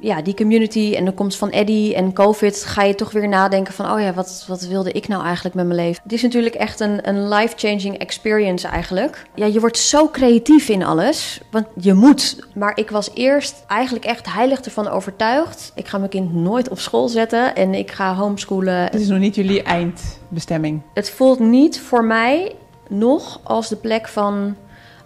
ja, die community en de komst van Eddie en COVID ga je toch weer nadenken van, oh ja, wat, wat wilde ik nou eigenlijk met mijn leven? Het is natuurlijk echt een, een life-changing experience eigenlijk. Ja, je wordt zo creatief in alles, want je moet. Maar ik was eerst eigenlijk echt heilig ervan overtuigd. Ik ga mijn kind nooit op school zetten en ik ga homeschoolen. Het is nog niet jullie eindbestemming. Het voelt niet voor mij nog als de plek van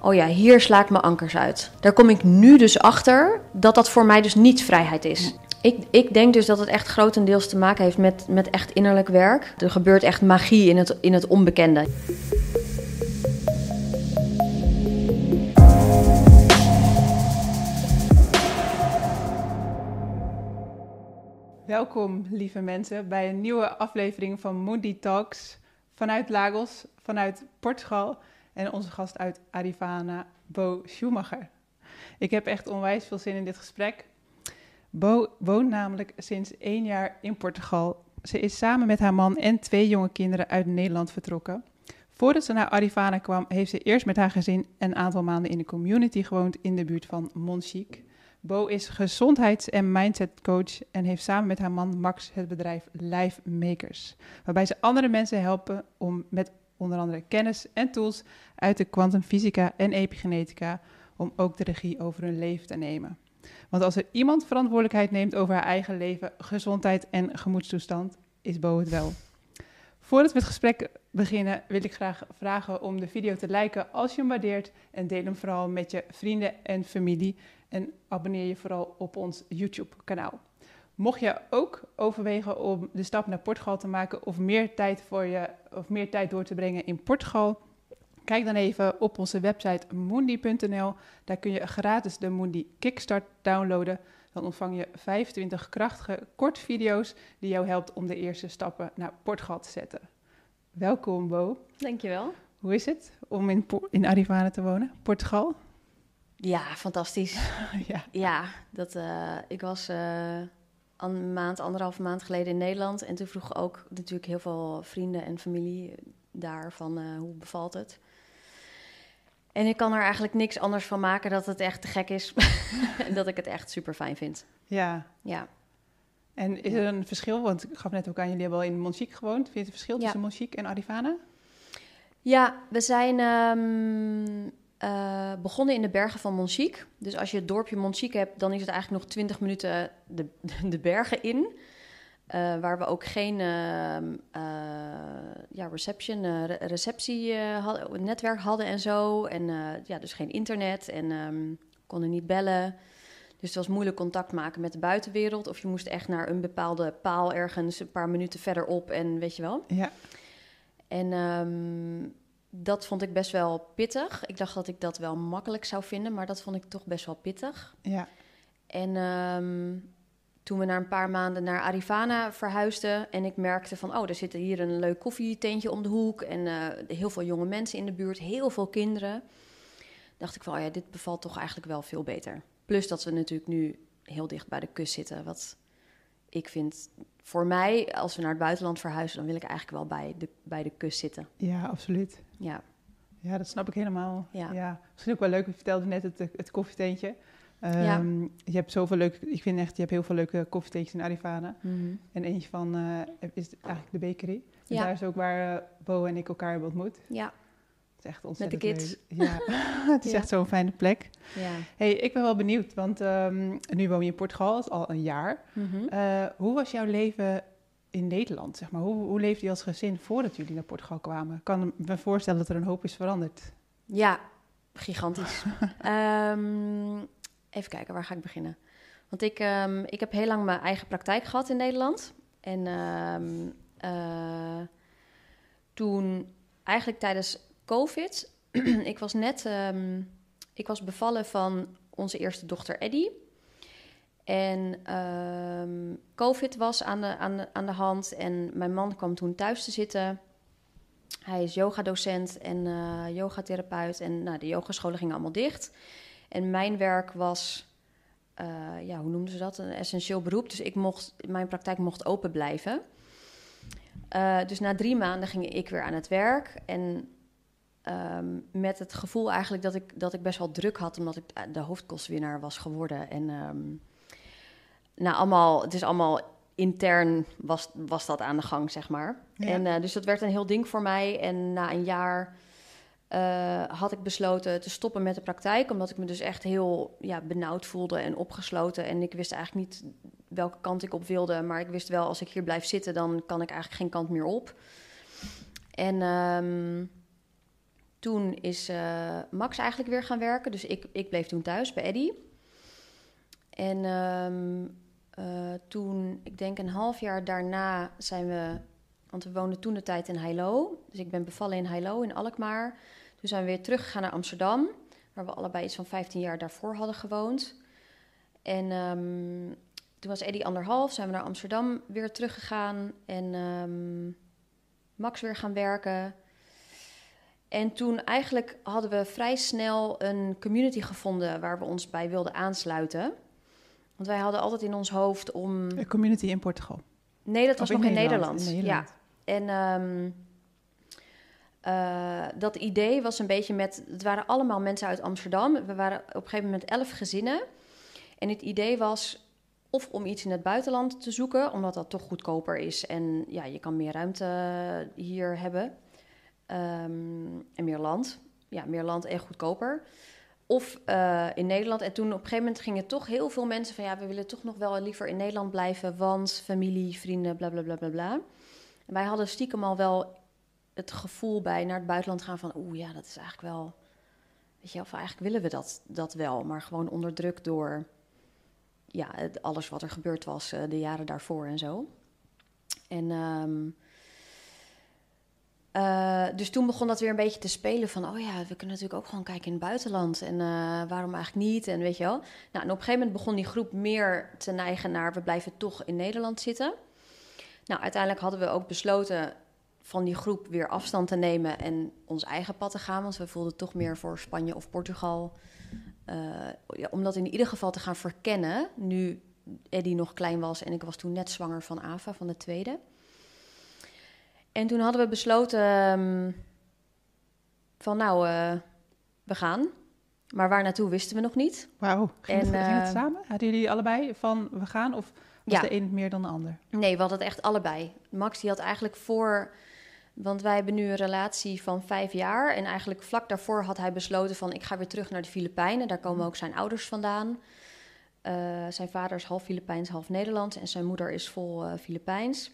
oh ja, hier sla ik mijn ankers uit. Daar kom ik nu dus achter dat dat voor mij dus niet vrijheid is. Ik, ik denk dus dat het echt grotendeels te maken heeft met, met echt innerlijk werk. Er gebeurt echt magie in het, in het onbekende. Welkom, lieve mensen, bij een nieuwe aflevering van Moody Talks vanuit Lagos, vanuit Portugal en onze gast uit Arivana, Bo Schumacher. Ik heb echt onwijs veel zin in dit gesprek. Bo woont namelijk sinds één jaar in Portugal. Ze is samen met haar man en twee jonge kinderen uit Nederland vertrokken. Voordat ze naar Arivana kwam, heeft ze eerst met haar gezin een aantal maanden in de community gewoond in de buurt van Monchique. Bo is gezondheids- en mindset coach en heeft samen met haar man Max het bedrijf Life Makers, waarbij ze andere mensen helpen om met onder andere kennis en tools uit de kwantumfysica en epigenetica om ook de regie over hun leven te nemen. Want als er iemand verantwoordelijkheid neemt over haar eigen leven, gezondheid en gemoedstoestand, is Bo het wel. Voordat we het gesprek beginnen, wil ik graag vragen om de video te liken als je hem waardeert en deel hem vooral met je vrienden en familie en abonneer je vooral op ons YouTube-kanaal. Mocht je ook overwegen om de stap naar Portugal te maken of meer tijd, voor je, of meer tijd door te brengen in Portugal, kijk dan even op onze website mundi.nl. Daar kun je gratis de Mundi Kickstart downloaden. Dan ontvang je 25 krachtige kortvideo's die jou helpt om de eerste stappen naar Portugal te zetten. Welkom Bo. Dankjewel. Hoe is het om in, in Arivana te wonen, Portugal? Ja, fantastisch. ja. ja, dat, uh, ik was... Uh een maand, anderhalve maand geleden in Nederland. En toen vroegen ook natuurlijk heel veel vrienden en familie daar van uh, hoe bevalt het. En ik kan er eigenlijk niks anders van maken dat het echt te gek is. en dat ik het echt super fijn vind. Ja. Ja. En is er een verschil? Want ik gaf net ook aan, jullie hebben al in Monchique gewoond. Vind je het verschil tussen Monchique en Arivana? Ja, we zijn um, uh, begonnen in de bergen van Monchique. Dus als je het dorpje Monchique hebt, dan is het eigenlijk nog 20 minuten de, de bergen in. Uh, waar we ook geen uh, ja, reception, re receptie netwerk hadden en zo. En ja, dus geen internet en um, konden niet bellen. Dus het was moeilijk contact maken met de buitenwereld. Of je moest echt naar een bepaalde paal ergens een paar minuten verderop en weet je wel. Ja. En um, dat vond ik best wel pittig. Ik dacht dat ik dat wel makkelijk zou vinden, maar dat vond ik toch best wel pittig. Ja. En um, toen we na een paar maanden naar Arivana verhuisden en ik merkte van, oh, er zit hier een leuk koffietentje om de hoek en uh, heel veel jonge mensen in de buurt, heel veel kinderen, dacht ik van, oh ja, dit bevalt toch eigenlijk wel veel beter. Plus dat we natuurlijk nu heel dicht bij de kust zitten, wat ik vind voor mij, als we naar het buitenland verhuizen, dan wil ik eigenlijk wel bij de, bij de kust zitten. Ja, absoluut. Ja. Ja, dat snap ik helemaal. Ja. ja. Misschien ook wel leuk, je vertelde net het, het koffietentje. Um, ja. Je hebt zoveel leuke, ik vind echt, je hebt heel veel leuke koffietentjes in Arivana. Mm -hmm. En eentje van uh, is eigenlijk de bakery. Ja. daar is ook waar uh, Bo en ik elkaar hebben ontmoet. Ja. Het is echt ontzettend Met de kids. Leuk. Ja, het is Ja. echt zo'n fijne plek. Ja. hey, ik ben wel benieuwd, want um, nu woon je in Portugal, al een jaar. Mhm. Uh, hoe was jouw leven in Nederland, zeg maar? Hoe, hoe leefde je als gezin voordat jullie naar Portugal kwamen? Ik kan me voorstellen dat er een hoop is veranderd. Ja, gigantisch. Ehm, even kijken, waar ga ik beginnen? Want ik, ehm, ik heb heel lang mijn eigen praktijk gehad in Nederland. En ehm, eh, toen, eigenlijk tijdens COVID, ik was net, ik was bevallen van onze eerste dochter Eddie. En ehm, COVID was aan de, aan, de, aan de hand en mijn man kwam toen thuis te zitten. Hij is yogadocent en uh, yogatherapeut en nou, de yogascholen gingen allemaal dicht. En mijn werk was, uh, ja, hoe noemden ze dat? Een essentieel beroep. Dus ik mocht, mijn praktijk mocht open blijven. Uh, dus na drie maanden ging ik weer aan het werk. En um, met het gevoel eigenlijk dat ik, dat ik best wel druk had, omdat ik de hoofdkostwinnaar was geworden. En um, nou, allemaal, het is allemaal intern was, was dat aan de gang, zeg maar. Ja. En eh, dus dat werd een heel ding voor mij. En na een jaar eh, had ik besloten te stoppen met de praktijk, omdat ik me dus echt heel ja, benauwd voelde en opgesloten. En ik wist eigenlijk niet welke kant ik op wilde, maar ik wist wel als ik hier blijf zitten, dan kan ik eigenlijk geen kant meer op. En ehm, toen is eh, Max eigenlijk weer gaan werken, dus ik, ik bleef toen thuis bij Eddie. En ehm, eh, toen, ik denk een half jaar daarna, zijn we, want we woonden toen de tijd in Heilo, dus ik ben bevallen in Heilo in Alkmaar. Toen zijn we weer teruggegaan naar Amsterdam, waar we allebei iets van 15 jaar daarvoor hadden gewoond. En ehm, toen was Eddie anderhalf, zijn we naar Amsterdam weer teruggegaan en ehm, Max weer gaan werken. En toen eigenlijk hadden we vrij snel een community gevonden waar we ons bij wilden aansluiten. Want wij hadden altijd in ons hoofd om. Een community in Portugal. Nee, dat was Of nog in Nederland. In Nederland. Ja. En ehm, eh, dat idee was een beetje met. Het waren allemaal mensen uit Amsterdam. We waren op een gegeven moment elf gezinnen. En het idee was of om iets in het buitenland te zoeken, omdat dat toch goedkoper is en ja, je kan meer ruimte hier hebben. Ehm, en meer land. Ja, meer land en goedkoper. Of eh, in Nederland. En toen op een gegeven moment gingen toch heel veel mensen van ja, we willen toch nog wel liever in Nederland blijven, want familie, vrienden, bla bla bla bla bla. En wij hadden stiekem al wel het gevoel bij naar het buitenland gaan van oeh ja, dat is eigenlijk wel. Weet je, of eigenlijk willen we dat, dat wel, maar gewoon onder druk door ja, alles wat er gebeurd was eh, de jaren daarvoor en zo. En ehm, eh, dus toen begon dat weer een beetje te spelen van, oh ja, we kunnen natuurlijk ook gewoon kijken in het buitenland en eh, waarom eigenlijk niet en weet je wel. Nou, en op een gegeven moment begon die groep meer te neigen naar, we blijven toch in Nederland zitten. Nou, uiteindelijk hadden we ook besloten van die groep weer afstand te nemen en ons eigen pad te gaan, want we voelden toch meer voor Spanje of Portugal. Uh, ja, om dat in ieder geval te gaan verkennen, nu Eddie nog klein was en ik was toen net zwanger van Ava, van de tweede. En toen hadden we besloten um, van nou, uh, we gaan. Maar waar naartoe wisten we nog niet. Wauw, ging, en, het, ging het samen? Hadden jullie allebei van we gaan of was ja. de een meer dan de ander? Nee, we hadden het echt allebei. Max die had eigenlijk voor... Want wij hebben nu een relatie van vijf jaar. En eigenlijk vlak daarvoor had hij besloten van... ik ga weer terug naar de Filipijnen. Daar komen ook zijn ouders vandaan. Uh, zijn vader is half Filipijns, half Nederlands. En zijn moeder is vol uh, Filipijns.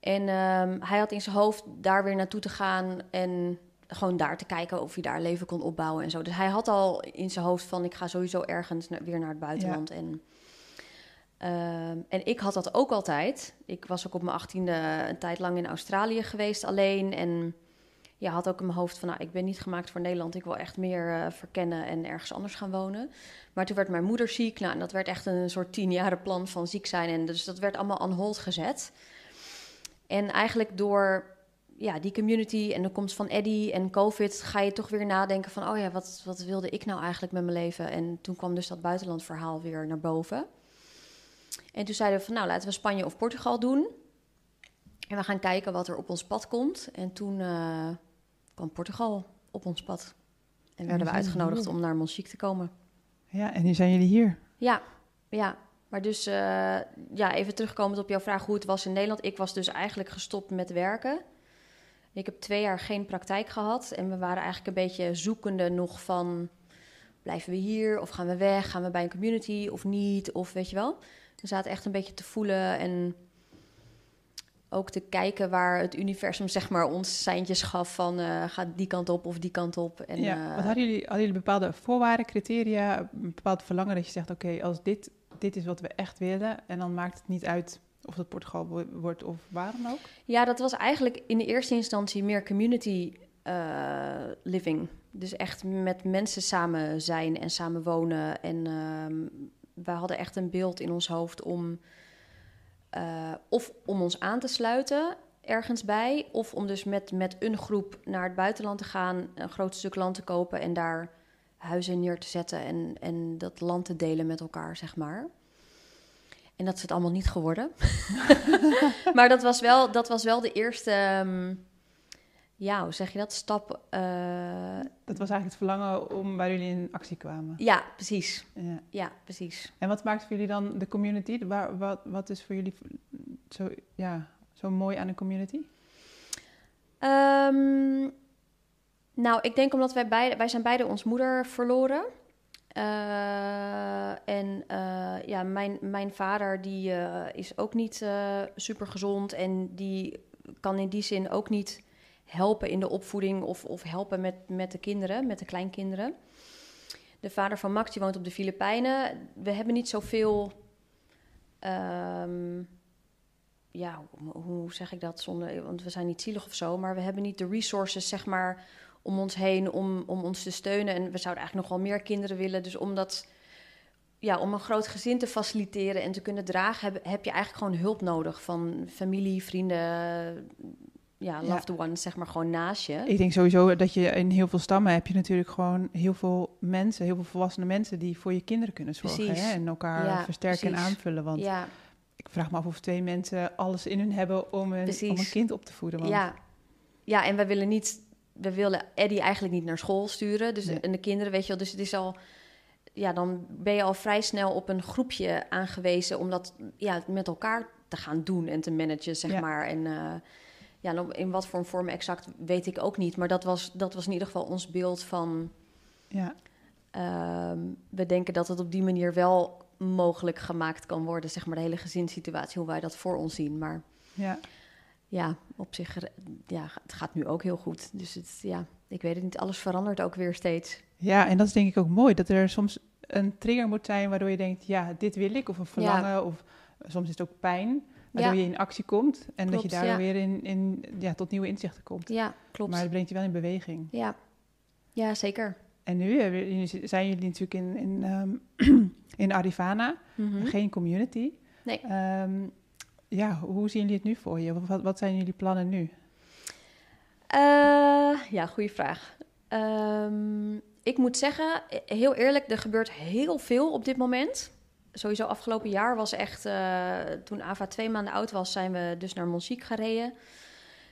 En um, hij had in zijn hoofd daar weer naartoe te gaan... en gewoon daar te kijken of hij daar leven kon opbouwen en zo. Dus hij had al in zijn hoofd van... ik ga sowieso ergens na weer naar het buitenland. Ja. En, um, en ik had dat ook altijd. Ik was ook op mijn achttiende een tijd lang in Australië geweest alleen... en ja, had ook in mijn hoofd van, nou, ik ben niet gemaakt voor Nederland. Ik wil echt meer uh, verkennen en ergens anders gaan wonen. Maar toen werd mijn moeder ziek. Nou, en dat werd echt een soort tienjaren plan van ziek zijn. En dus dat werd allemaal on hold gezet. En eigenlijk door ja, die community en de komst van Eddie en COVID... ga je toch weer nadenken van, oh ja, wat, wat wilde ik nou eigenlijk met mijn leven? En toen kwam dus dat buitenlandverhaal weer naar boven. En toen zeiden we van, nou, laten we Spanje of Portugal doen. En we gaan kijken wat er op ons pad komt. En toen uh, kwam Portugal op ons pad. En werden we uitgenodigd om naar Montchique te komen. Ja, en nu zijn jullie hier. Ja, ja. Maar dus, uh, ja, even terugkomend op jouw vraag hoe het was in Nederland. Ik was dus eigenlijk gestopt met werken. Ik heb twee jaar geen praktijk gehad. En we waren eigenlijk een beetje zoekende nog van... blijven we hier of gaan we weg? Gaan we bij een community of niet? Of weet je wel? We zaten echt een beetje te voelen en ook te kijken waar het universum zeg maar ons seintjes gaf van uh, gaat die kant op of die kant op. En, ja, uh, wat hadden jullie, hadden jullie bepaalde voorwaarden, criteria, een bepaald verlangen dat je zegt oké, okay, als dit, dit is wat we echt willen en dan maakt het niet uit of dat Portugal wordt of waar dan ook? Ja, dat was eigenlijk in de eerste instantie meer community uh, living. Dus echt met mensen samen zijn en samen wonen. En wij hadden echt een beeld in ons hoofd om uh, of om ons aan te sluiten ergens bij, of om dus met, met een groep naar het buitenland te gaan, een groot stuk land te kopen en daar huizen neer te zetten en, en dat land te delen met elkaar, zeg maar. En dat is het allemaal niet geworden. maar dat was, wel, dat was wel de eerste, um, ja, hoe zeg je dat? Stap. eh, Dat was eigenlijk het verlangen om waar jullie in actie kwamen. ja, precies. Ja. Ja, precies. En wat maakt voor jullie dan de community? Waar, wat, wat is voor jullie zo, ja, zo mooi aan een community? Ehm, nou, ik denk omdat wij beide, wij zijn beide ons moeder verloren. Eh, en eh, ja, mijn, mijn vader die eh, is ook niet super gezond en die kan in die zin ook niet helpen in de opvoeding of, of helpen met, met de kinderen, met de kleinkinderen. De vader van Max die woont op de Filipijnen. We hebben niet zoveel. ehm, ja, hoe, hoe zeg ik dat zonder. Want we zijn niet zielig of zo, maar we hebben niet de resources, zeg maar, om ons heen om, om ons te steunen. En we zouden eigenlijk nog wel meer kinderen willen. Dus om dat. Ja, om een groot gezin te faciliteren en te kunnen dragen, heb, heb je eigenlijk gewoon hulp nodig van familie, vrienden, ja, loved ones, zeg maar, gewoon naast je. Ik denk sowieso dat je in heel veel stammen heb je natuurlijk gewoon heel veel mensen, heel veel volwassene mensen die voor je kinderen kunnen zorgen. Hè? En elkaar Ja, versterken en aanvullen. Want ja, ik vraag me af of twee mensen alles in hun hebben om een, om een kind op te voeden. Want Ja. ja, en we willen niet, we willen Eddie eigenlijk niet naar school sturen. Dus Nee. en de kinderen, weet je wel, dus het is al, ja, dan ben je al vrij snel op een groepje aangewezen om dat ja, met elkaar te gaan doen en te managen, zeg Ja. maar. En eh, ja, in wat voor vorm exact weet ik ook niet, maar dat was, dat was in ieder geval ons beeld van. ja, ehm, we denken dat het op die manier wel mogelijk gemaakt kan worden, zeg maar, de hele gezinssituatie, hoe wij dat voor ons zien. Maar ja. Ja, op zich, eh, ja, het gaat nu ook heel goed. Dus het, ja, ik weet het niet, alles verandert ook weer steeds. ja, en dat is denk ik ook mooi. Dat er soms een trigger moet zijn waardoor je denkt, ja, dit wil ik. Of een verlangen. Of soms is het ook pijn. Waardoor Ja. je in actie komt. En dat je ja. weer in, in, ja, tot nieuwe inzichten komt. Ja, klopt. Maar het brengt je wel in beweging. Ja. ja, zeker. En nu hebben jullie- zijn jullie natuurlijk in, in, ehm, in Arivana, Mhm. geen community. Nee. Ehm, ja, hoe zien jullie het nu voor je? Wat, wat zijn jullie plannen nu? Eh, ja, goede vraag. Ehm, ik moet zeggen, heel eerlijk, er gebeurt heel veel op dit moment. Sowieso afgelopen jaar was echt, eh, toen Ava twee maanden oud was, zijn we dus naar Monchique gereden.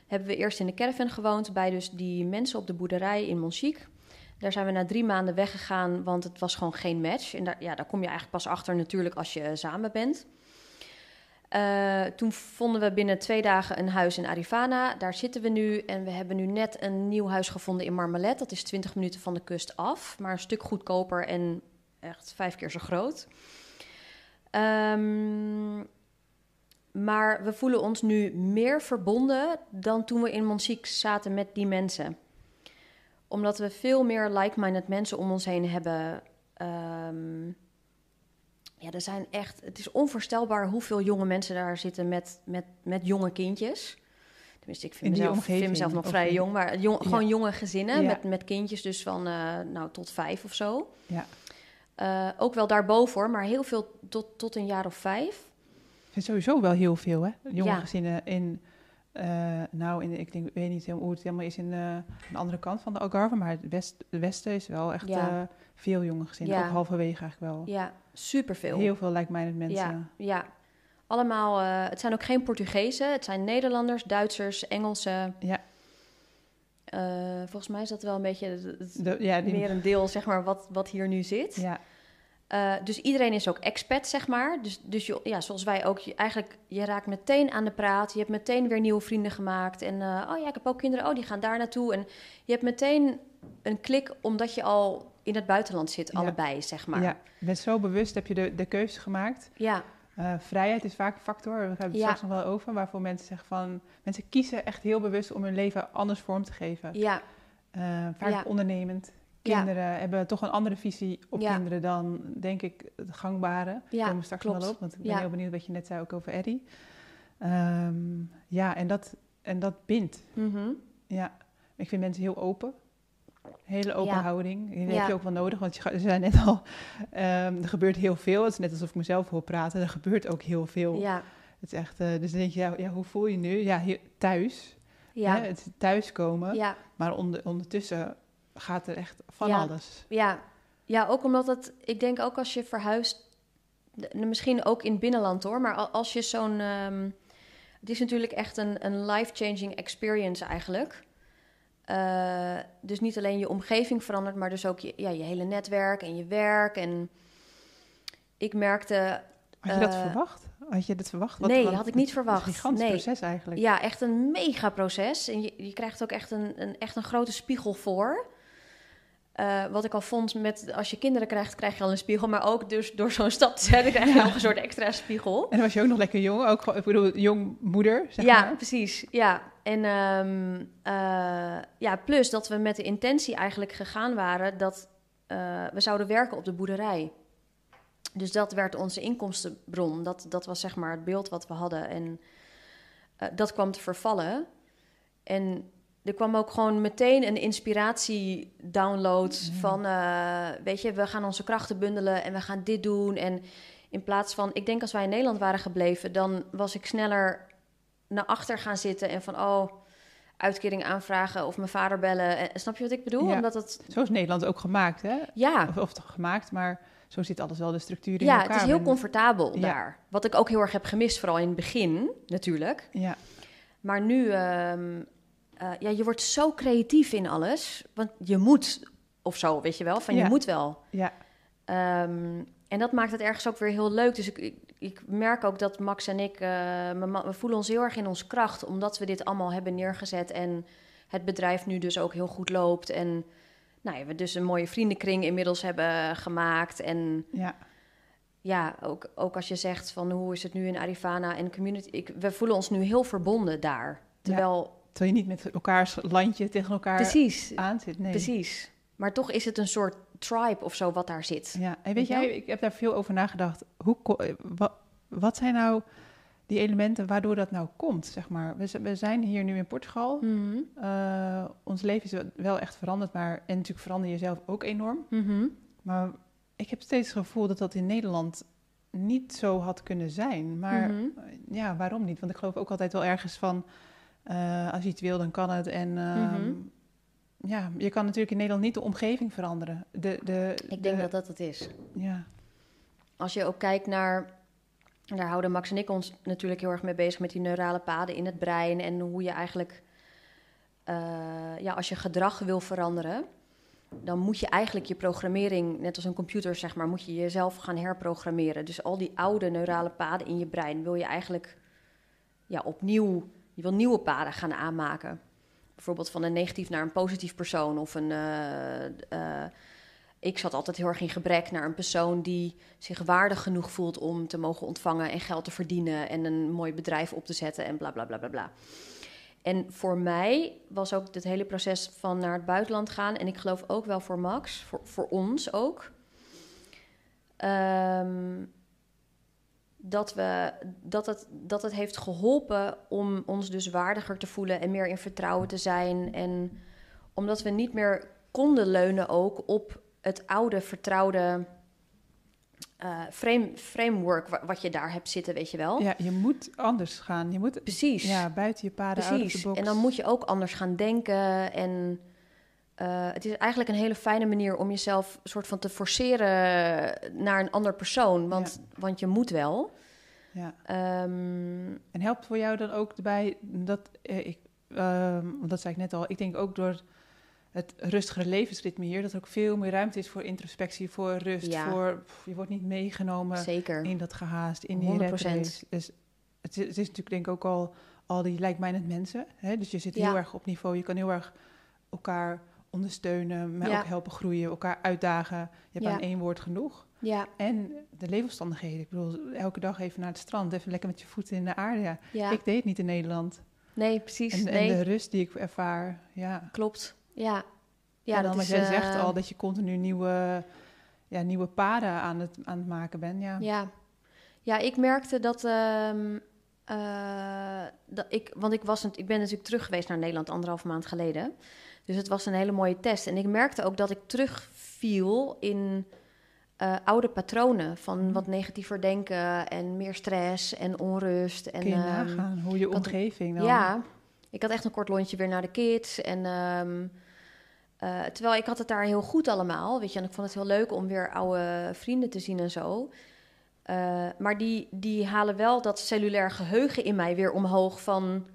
Hebben we eerst in de caravan gewoond bij dus die mensen op de boerderij in Monchique. Daar zijn we na drie maanden weggegaan, want het was gewoon geen match. En daar, ja, daar kom je eigenlijk pas achter natuurlijk als je samen bent. Eh, toen vonden we binnen twee dagen een huis in Arivana. Daar zitten we nu. En we hebben nu net een nieuw huis gevonden in Marmalet. Dat is 20 minuten van de kust af. Maar een stuk goedkoper en echt vijf keer zo groot. Ehm, maar we voelen ons nu meer verbonden dan toen we in Monchique zaten met die mensen. Omdat we veel meer like-minded mensen om ons heen hebben. Ehm, ja, er zijn echt. Het is onvoorstelbaar hoeveel jonge mensen daar zitten met, met, met jonge kindjes. Tenminste, ik In vind, mezelf, vind mezelf nog vrij jong, maar jong, Ja. gewoon jonge gezinnen Ja. met, met kindjes, dus van eh, nou, tot vijf of zo. Ja. Eh, ook wel daarboven, hoor, maar heel veel tot, tot een jaar of vijf. Ik vind sowieso wel heel veel, hè? Jonge Ja. gezinnen in... eh, nou, in, ik denk, weet niet helemaal hoe het helemaal is in eh, de andere kant van de Algarve, maar het, west, het westen is wel echt Ja. Veel jonge gezinnen. Ja. Ook halverwege eigenlijk wel. Ja, superveel. Heel veel lijkt mensen. Ja, ja. Allemaal, eh, het zijn ook geen Portugezen, het zijn Nederlanders, Duitsers, Engelsen. Ja. Eh, volgens mij is dat wel een beetje het, het De- ja, die- meer een deel, zeg maar, wat, wat hier nu zit. ja, Eh, dus iedereen is ook expat, zeg maar. Dus, dus je, ja, zoals wij ook, je, eigenlijk, je raakt meteen aan de praat. Je hebt meteen weer nieuwe vrienden gemaakt. En eh, oh ja, ik heb ook kinderen, oh, die gaan daar naartoe. En je hebt meteen een klik, omdat je al in het buitenland zit, Ja. allebei, zeg maar. ja, je bent zo bewust, heb je de, de keuze gemaakt. ja, Eh, vrijheid is vaak een factor, we hebben het Ja. straks nog wel over, waarvoor mensen zeggen van... Mensen kiezen echt heel bewust om hun leven anders vorm te geven. ja, vaak Ja. Ja. Kinderen hebben toch een andere visie op Ja. kinderen dan, denk ik, het gangbare. Ja, komen we straks klopt. wel op, want ik ben heel benieuwd wat je net zei ook over Eddie. Ehm, ja, en dat, en dat bindt. mhm. Ja, ik vind mensen heel open. Hele open Ja. houding. Die heb je ook wel nodig, want je zei net al, ehm, er gebeurt heel veel. Het is net alsof ik mezelf hoor praten. Er gebeurt ook heel veel. ja, Het is echt, eh, dus dan denk je, ja, ja, hoe voel je nu? Ja, hier, thuis. ja, Hè, het thuiskomen. ja. Maar onder, ondertussen gaat er echt van Ja. alles. Ja. ja, ook omdat het, ik denk ook als je verhuist, misschien ook in het binnenland hoor, maar al- als je zo'n, ehm, het is natuurlijk echt een, een life-changing experience eigenlijk. eh, dus niet alleen je omgeving verandert, maar dus ook je, ja, je hele netwerk en je werk. En ik merkte. Had je dat eh, verwacht? Had je dat verwacht? nee, wat- had ik niet verwacht. Een gigantisch Nee. proces eigenlijk. Ja, echt een mega proces. En je, je krijgt ook echt een, een, echt een grote spiegel voor. Eh, wat ik al vond met als je kinderen krijgt, krijg je al een spiegel. Maar ook dus door zo'n stap te zetten, krijg je Ja. nog een soort extra spiegel. En dan was je ook nog lekker jong. Ook, ik bedoel, jong moeder, zeg ja, maar. precies. Ja. En ehm, eh, ja, plus dat we met de intentie eigenlijk gegaan waren dat eh, we zouden werken op de boerderij. Dus dat werd onze inkomstenbron. Dat, dat was zeg maar het beeld wat we hadden. En dat kwam te vervallen. En er kwam ook gewoon meteen een inspiratie-download Ja. van... eh, weet je, we gaan onze krachten bundelen en we gaan dit doen. En in plaats van... Ik denk als wij in Nederland waren gebleven... dan was ik sneller naar achter gaan zitten en van... oh, uitkering aanvragen of mijn vader bellen. En, snap je wat ik bedoel? Ja. Omdat het... Zo is Nederland ook gemaakt, hè? Ja, Of, of toch gemaakt, maar zo zit alles wel de structuur in ja elkaar. het is heel comfortabel Ja. daar. Wat ik ook heel erg heb gemist, vooral in het begin natuurlijk. Ja, Maar nu, ehm, eh, ja, je wordt zo creatief in alles. Want je moet, of zo, weet je wel, van Ja. je moet wel. ja, Ehm, en dat maakt het ergens ook weer heel leuk. Dus ik, ik, ik merk ook dat Max en ik, eh, we voelen ons heel erg in ons kracht, omdat we dit allemaal hebben neergezet en het bedrijf nu dus ook heel goed loopt. En nou ja, we dus een mooie vriendenkring inmiddels hebben gemaakt. En ja. ja, ook, ook als je zegt van hoe is het nu in Arivana en community, ik, we voelen ons nu heel verbonden daar. Terwijl, Terwijl je niet met elkaars landje tegen elkaar precies, aan zit. Nee. precies. Maar toch is het een soort tribe of zo wat daar zit. Ja, en Weet jij, ik heb daar veel over nagedacht. Hoe, eh, wa- wat zijn nou die elementen waardoor dat nou komt, zeg maar? We, zijn hier nu in Portugal. Mhm. Eh, ons leven is wel- echt veranderd, maar en natuurlijk verander je zelf ook enorm. Mhm. Maar ik heb steeds het gevoel dat dat in Nederland niet zo had kunnen zijn. Maar Mhm. ja, waarom niet? Want ik geloof ook altijd wel ergens van, eh, als je iets wil, dan kan het. En ehm, Mhm. ja, je kan natuurlijk in Nederland niet de omgeving veranderen. De, de, Ik denk de- dat dat het is. Ja, Als je ook kijkt naar, daar houden Max en ik ons natuurlijk heel erg mee bezig met die neurale paden in het brein en hoe je eigenlijk, eh, ja, als je gedrag wil veranderen, dan moet je eigenlijk je programmering, net als een computer zeg maar, moet je jezelf gaan herprogrammeren. Dus al die oude neurale paden in je brein wil je eigenlijk ja, opnieuw, je wil nieuwe paden gaan aanmaken. Bijvoorbeeld van een negatief naar een positief persoon of een. eh, eh, ik zat altijd heel erg in gebrek naar een persoon die zich waardig genoeg voelt om te mogen ontvangen en geld te verdienen en een mooi bedrijf op te zetten en bla bla bla bla bla. En voor mij was ook dit hele proces van naar het buitenland gaan, en ik geloof ook wel voor Max, voor, voor ons ook, ehm, dat, we, dat, het, dat het heeft geholpen om ons dus waardiger te voelen en meer in vertrouwen te zijn. En omdat we niet meer konden leunen ook op het oude vertrouwde eh, frame, framework wa- wat je daar hebt zitten, weet je wel. ja, je moet anders gaan. Je moet Precies. ja, buiten je paden, Precies. En dan moet je ook anders gaan denken. En eh, het is eigenlijk een hele fijne manier om jezelf soort van te forceren naar een ander persoon. Want, want je moet wel. Ja. Ehm, En helpt voor jou dan ook erbij dat eh, ik, want dat zei ik net al, ik denk ook door het rustigere levensritme hier, dat er ook veel meer ruimte is voor introspectie, voor rust, Ja. voor pff, je wordt niet meegenomen zeker. in dat gehaast, in die 100%. rat race. Dus het is, het is natuurlijk denk ik ook al al die like-minded mensen, hè? dus je zit Ja. heel erg op niveau, je kan heel erg elkaar ondersteunen, maar Ja. ook helpen groeien, elkaar uitdagen. Je hebt Ja. aan één woord genoeg. Ja, En de leefomstandigheden. Ik bedoel, elke dag even naar het strand, even lekker met je voeten in de aarde. Ja. Ik deed het niet in Nederland. nee, precies. En, nee, en de rust die ik ervaar, ja. klopt. Ja. Ja, en dat dan is, jij zegt eh, al, dat je continu nieuwe, ja, nieuwe paden aan het, aan het maken bent. Ja. Ja. ja, ik merkte dat, ehm, eh, dat ik, want ik, was, het- ik ben natuurlijk terug geweest naar Nederland anderhalf maand geleden. Dus het was een hele mooie test. En ik merkte ook dat ik terugviel in eh, oude patronen van Mhm. wat negatiever denken en meer stress en onrust. En, Kun je ehm, nagaan hoe je omgeving dan... Ja, ik had echt een kort lontje weer naar de kids. En ehm, eh, terwijl ik had het daar heel goed allemaal, weet je, en ik vond het heel leuk om weer oude vrienden te zien en zo. Eh, maar die, die halen wel dat cellulair geheugen in mij weer omhoog van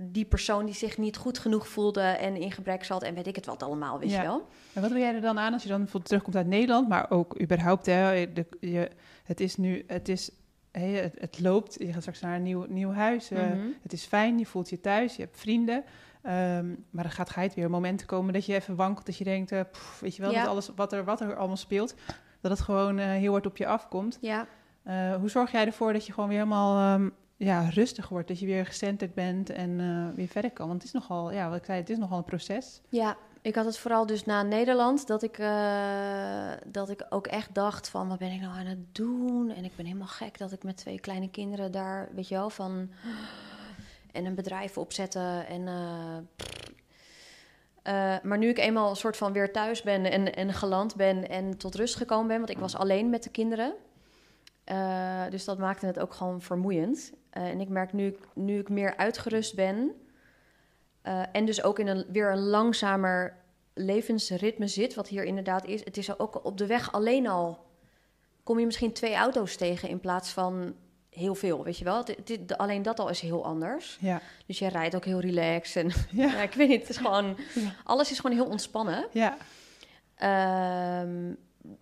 die persoon die zich niet goed genoeg voelde en in gebrek zat en weet ik het wat allemaal, weet Ja. je wel. En wat wil jij er dan aan als je dan bijvoorbeeld terugkomt uit Nederland, maar ook überhaupt, hè, de, je, het is nu, het is, het, het loopt, je gaat straks naar een nieuw, nieuw huis, eh, Mhm. het is fijn, je voelt je thuis, je hebt vrienden, ehm, maar er gaat geit weer momenten komen dat je even wankelt, dat je denkt, eh, weet je wel, Ja. dat alles wat er, wat er allemaal speelt, dat het gewoon eh, heel hard op je afkomt. Ja. Hoe zorg jij ervoor dat je gewoon weer helemaal ehm, ja, rustig wordt, dat je weer gecenterd bent en eh, weer verder kan? Want het is nogal, ja, wat ik zei, het is nogal een proces. Ja, ik had het vooral dus na Nederland dat ik, eh, dat ik ook echt dacht van wat ben ik nou aan het doen? En ik ben helemaal gek dat ik met twee kleine kinderen daar, weet je wel, van en een bedrijf opzetten en eh, maar nu ik eenmaal een soort van weer thuis ben en, en geland ben en tot rust gekomen ben, want ik was alleen met de kinderen. Dus dat maakte het ook gewoon vermoeiend. Eh, en ik merk nu, ik- nu ik meer uitgerust ben, eh, en dus ook in een weer een langzamer levensritme zit, wat hier inderdaad is. Het is ook op de weg alleen al. Kom je misschien twee auto's tegen in plaats van heel veel, weet je wel? Het- het- alleen dat al is heel anders. Ja, Dus jij rijdt ook heel relaxed. En ja, ja, ik weet niet, het is gewoon, Ja. alles is gewoon heel ontspannen. ja, Ehm,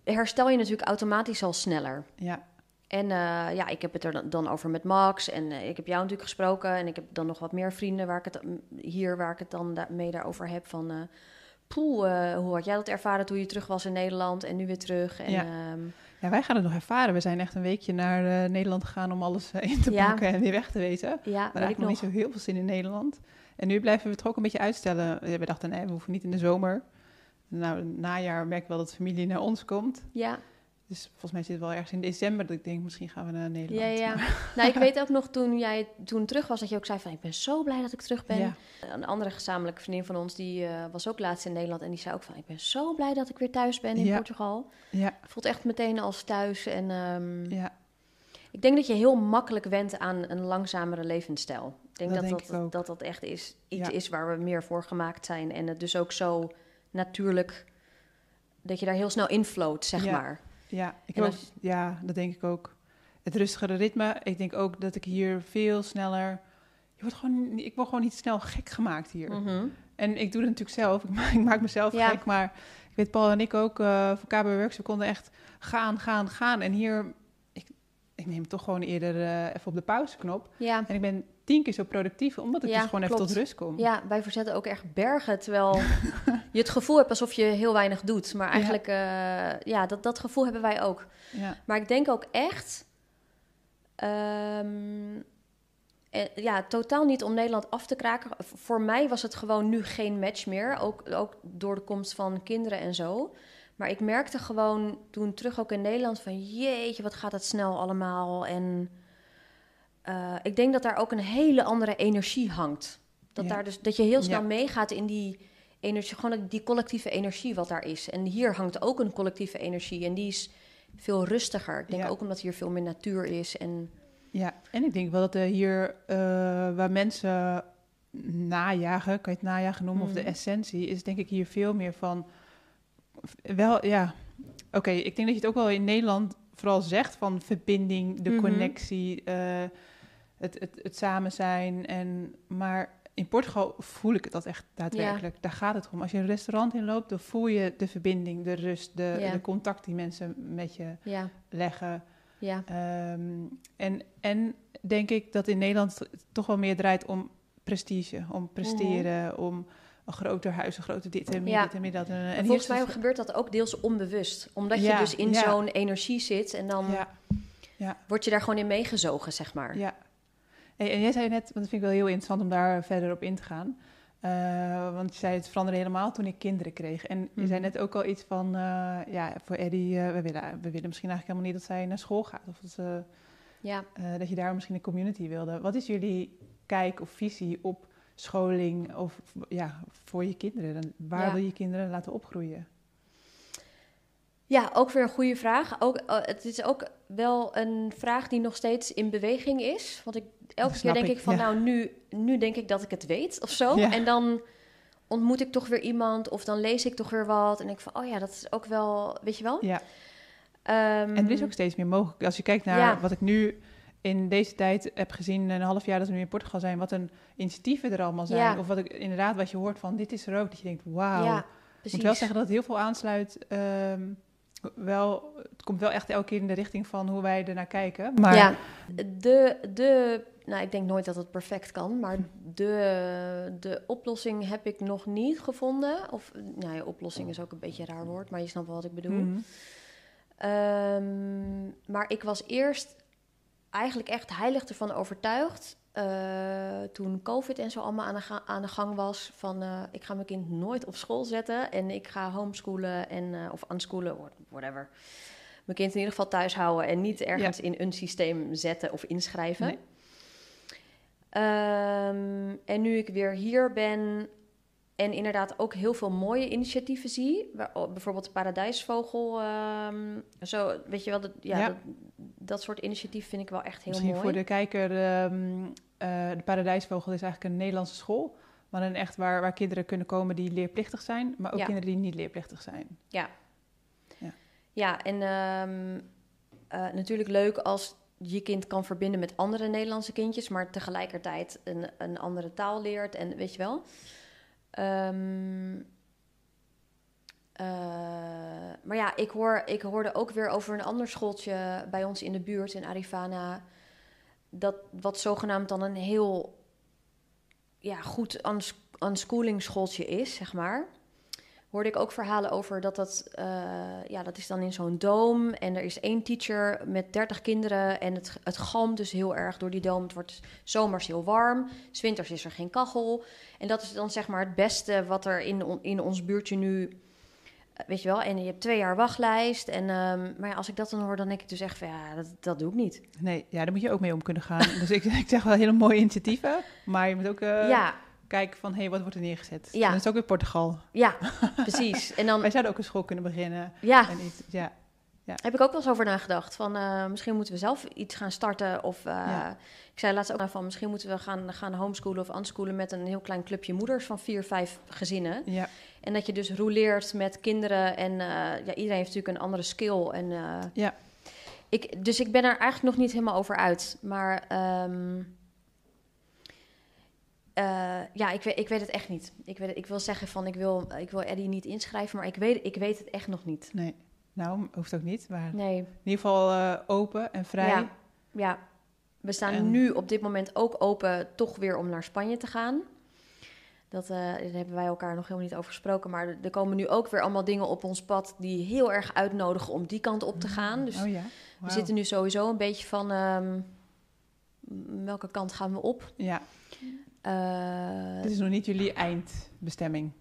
herstel je natuurlijk automatisch al sneller. ja. En eh, ja, ik heb het er dan- over met Max. En eh, ik heb jou natuurlijk gesproken. En ik heb dan nog wat meer vrienden waar ik het mm, hier waar ik het dan da- mee daarover heb. Van poeh, eh, hoe had jij dat ervaren toen je terug was in Nederland en nu weer terug? En, Ja. ehm, Ja, wij gaan het nog ervaren. We zijn echt een weekje naar Nederland gegaan om alles in te Ja. pakken en weer weg te wezen. We ja, hadden weet ik eigenlijk nog niet zo heel veel zin in Nederland. En nu blijven we het ook een beetje uitstellen. We dachten, nee, we hoeven niet in de zomer. Nou, najaar merk ik wel dat familie naar ons komt. Ja, Dus volgens mij zit het wel ergens in december dat ik denk, misschien gaan we naar Nederland. ja, ja. nou, ik weet ook nog toen jij toen terug was dat je ook zei van ik ben zo blij dat ik terug ben. Ja. Een andere gezamenlijke vriendin van ons die eh, was ook laatst in Nederland en die zei ook van ik ben zo blij dat ik weer thuis ben in Ja. Portugal. Ja, Voelt echt meteen als thuis en ehm, ja, Ik denk dat je heel makkelijk went aan een langzamere levensstijl. Ik denk Dat dat denk dat, ik dat, dat echt is, iets Ja. is waar we meer voor gemaakt zijn. En het dus ook zo natuurlijk dat je daar heel snel infloot, zeg Ja. maar. Ja. Ik heb als- ook, ja, dat denk ik ook. Het rustigere ritme. Ik denk ook dat ik hier veel sneller... Je wordt gewoon, ik word gewoon niet snel gek gemaakt hier. Mhm. En ik doe het natuurlijk zelf. Ik maak, ik maak mezelf Ja. gek. Maar ik weet, Paul en ik ook eh voor KB Works, we konden echt gaan, gaan, gaan. En hier, ik, ik neem toch gewoon eerder eh, even op de pauzeknop. Ja. En ik ben tien keer zo productief, omdat ik Ja, dus gewoon even tot rust kom. ja, wij verzetten ook echt bergen, terwijl je het gevoel hebt alsof je heel weinig doet. Maar eigenlijk, ja, ja dat, dat gevoel hebben wij ook. Ja, Maar ik denk ook echt. ehm, eh, ja, totaal niet om Nederland af te kraken. Voor mij was het gewoon nu geen match meer. Ook, ook door de komst van kinderen en zo. Maar ik merkte gewoon toen terug ook in Nederland van jeetje, wat gaat het snel allemaal. En eh, ik denk dat daar ook een hele andere energie hangt. Dat, Ja. daar dus, dat je heel snel Ja. meegaat in die energie, gewoon die collectieve energie wat daar is. En hier hangt ook een collectieve energie en die is veel rustiger. Ik denk Ja. ook omdat hier veel meer natuur is. En ja. En ik denk wel dat er hier, eh, waar mensen najagen, kan je het najagen noemen, of de Mhm. essentie, is denk ik hier veel meer van... Wel, ja, oké, ik denk dat je het ook wel in Nederland vooral zegt van verbinding, de Mhm. connectie, eh, het, het, het samen zijn. En, maar in Portugal voel ik het dat echt daadwerkelijk. Daar gaat het om. Als je een restaurant inloopt, dan voel je de verbinding, de rust, de, Ja. de contact die mensen met je ja, leggen. ja, Ehm, en, en denk ik dat in Nederland het toch wel meer draait om prestige, om presteren, om een groter huis, een groter dit en meer, Ja. dit en meer dat. En, en volgens mij het- gebeurt dat ook deels onbewust. Omdat Ja, je dus in ja. zo'n energie zit en dan Ja, word je daar gewoon in meegezogen, zeg maar. ja. Hey, en jij zei net, want dat vind ik wel heel interessant om daar verder op in te gaan. Eh, want je zei het veranderde helemaal toen ik kinderen kreeg. En je Mhm. zei net ook al iets van, eh, ja, voor Eddie, eh, we, willen, we willen misschien eigenlijk helemaal niet dat zij naar school gaat. Of dat, ze, Ja. dat je daar misschien een community wilde. Wat is jullie kijk of visie op scholing of ja, voor je kinderen? Waar Ja. wil je kinderen laten opgroeien? Ja, ook weer een goede vraag. Ook, eh, het is ook wel een vraag die nog steeds in beweging is. Want ik, elke keer denk ik, ik van, ja. nou, nu, nu denk ik dat ik het weet of zo. Ja. En dan ontmoet ik toch weer iemand of dan lees ik toch weer wat. En ik van, oh ja, dat is ook wel, weet je wel? Ja. Ehm, En er is ook steeds meer mogelijk. Als je kijkt naar Ja. wat ik nu in deze tijd heb gezien, een half jaar dat we nu in Portugal zijn, wat een initiatieven er allemaal zijn. Ja. Of wat ik inderdaad, wat je hoort van dit is er ook, dat je denkt, wauw. Ja, ik moet wel zeggen dat het heel veel aansluit. ehm, wel, het komt wel echt elke keer in de richting van hoe wij ernaar kijken. Maar Ja, de, de, nou ik denk nooit dat het perfect kan, maar de, de oplossing heb ik nog niet gevonden. Of, nou ja, oplossing is ook een beetje een raar woord, maar je snapt wel wat ik bedoel. Mhm. Ehm, maar ik was eerst eigenlijk echt heilig ervan overtuigd. Eh, toen COVID en zo allemaal aan de, ga- aan de gang was. Van eh, ik ga mijn kind nooit op school zetten. En ik ga homeschoolen en, eh, of unschoolen, wha- whatever. Mijn kind in ieder geval thuis houden en niet ergens in een systeem zetten of inschrijven. Nee. Ehm, en nu ik weer hier ben en inderdaad ook heel veel mooie initiatieven zie, waar- oh, bijvoorbeeld de Paradijsvogel, ehm, zo, weet je wel, dat, ja, Ja. Dat, dat soort initiatieven vind ik wel echt heel Misschien mooi. voor de kijker, ehm, eh, de Paradijsvogel is eigenlijk een Nederlandse school. Maar een echt waar, waar kinderen kunnen komen die leerplichtig zijn, maar ook Ja. kinderen die niet leerplichtig zijn. Ja, en ehm, eh, natuurlijk leuk als je kind kan verbinden met andere Nederlandse kindjes, maar tegelijkertijd een, een andere taal leert en weet je wel. Ehm, eh, maar ja, ik, hoor, ik hoorde ook weer over een ander schooltje bij ons in de buurt in Arifana, dat wat zogenaamd dan een heel ja, goed uns- unschooling schooltje is, zeg maar hoorde ik ook verhalen over dat dat, eh, ja, dat is dan in zo'n doom en er is één teacher met 30 kinderen en het, het galmt dus heel erg door die doom. Het wordt zomers heel warm, 's winters is er geen kachel. En dat is dan zeg maar het beste wat er in, in ons buurtje nu, weet je wel, en je hebt twee jaar wachtlijst. En, ehm, maar ja, als ik dat dan hoor, dan denk ik dus echt van ja, dat, dat doe ik niet. Nee, ja, daar moet je ook mee om kunnen gaan. dus ik, ik zeg wel hele mooie initiatieven, maar je moet ook eh, ja, kijken van, hé, hey, wat wordt er neergezet? Ja. En dat is ook weer Portugal. ja, precies. En dan, Wij zouden ook een school kunnen beginnen. ja, En iets, ja, Heb ik ook wel eens over nagedacht. Van eh, misschien moeten we zelf iets gaan starten. Of eh, Ja. ik zei laatst ook van misschien moeten we gaan, gaan homeschoolen of unschoolen met een heel klein clubje moeders van vier, vijf gezinnen. ja, En dat je dus rouleert met kinderen. En eh, ja, iedereen heeft natuurlijk een andere skill. En, eh, Ja. ik, dus ik ben er eigenlijk nog niet helemaal over uit. Maar ehm, eh, ja, ik weet, ik weet het echt niet. Ik, weet, ik wil zeggen van ik wil, ik wil Eddie niet inschrijven. Maar ik weet, ik weet het echt nog niet. nee. Nou, hoeft ook niet, maar in Nee. ieder geval open en vrij. Ja, ja. we staan En- nu op dit moment ook open toch weer om naar Spanje te gaan. Dat, eh, daar hebben wij elkaar nog helemaal niet over gesproken. Maar er- er komen nu ook weer allemaal dingen op ons pad die heel erg uitnodigen om die kant op te gaan. Dus oh ja, we zitten nu sowieso een beetje van ehm, welke kant gaan we op? Ja, Eh, dit is nog niet jullie eindbestemming.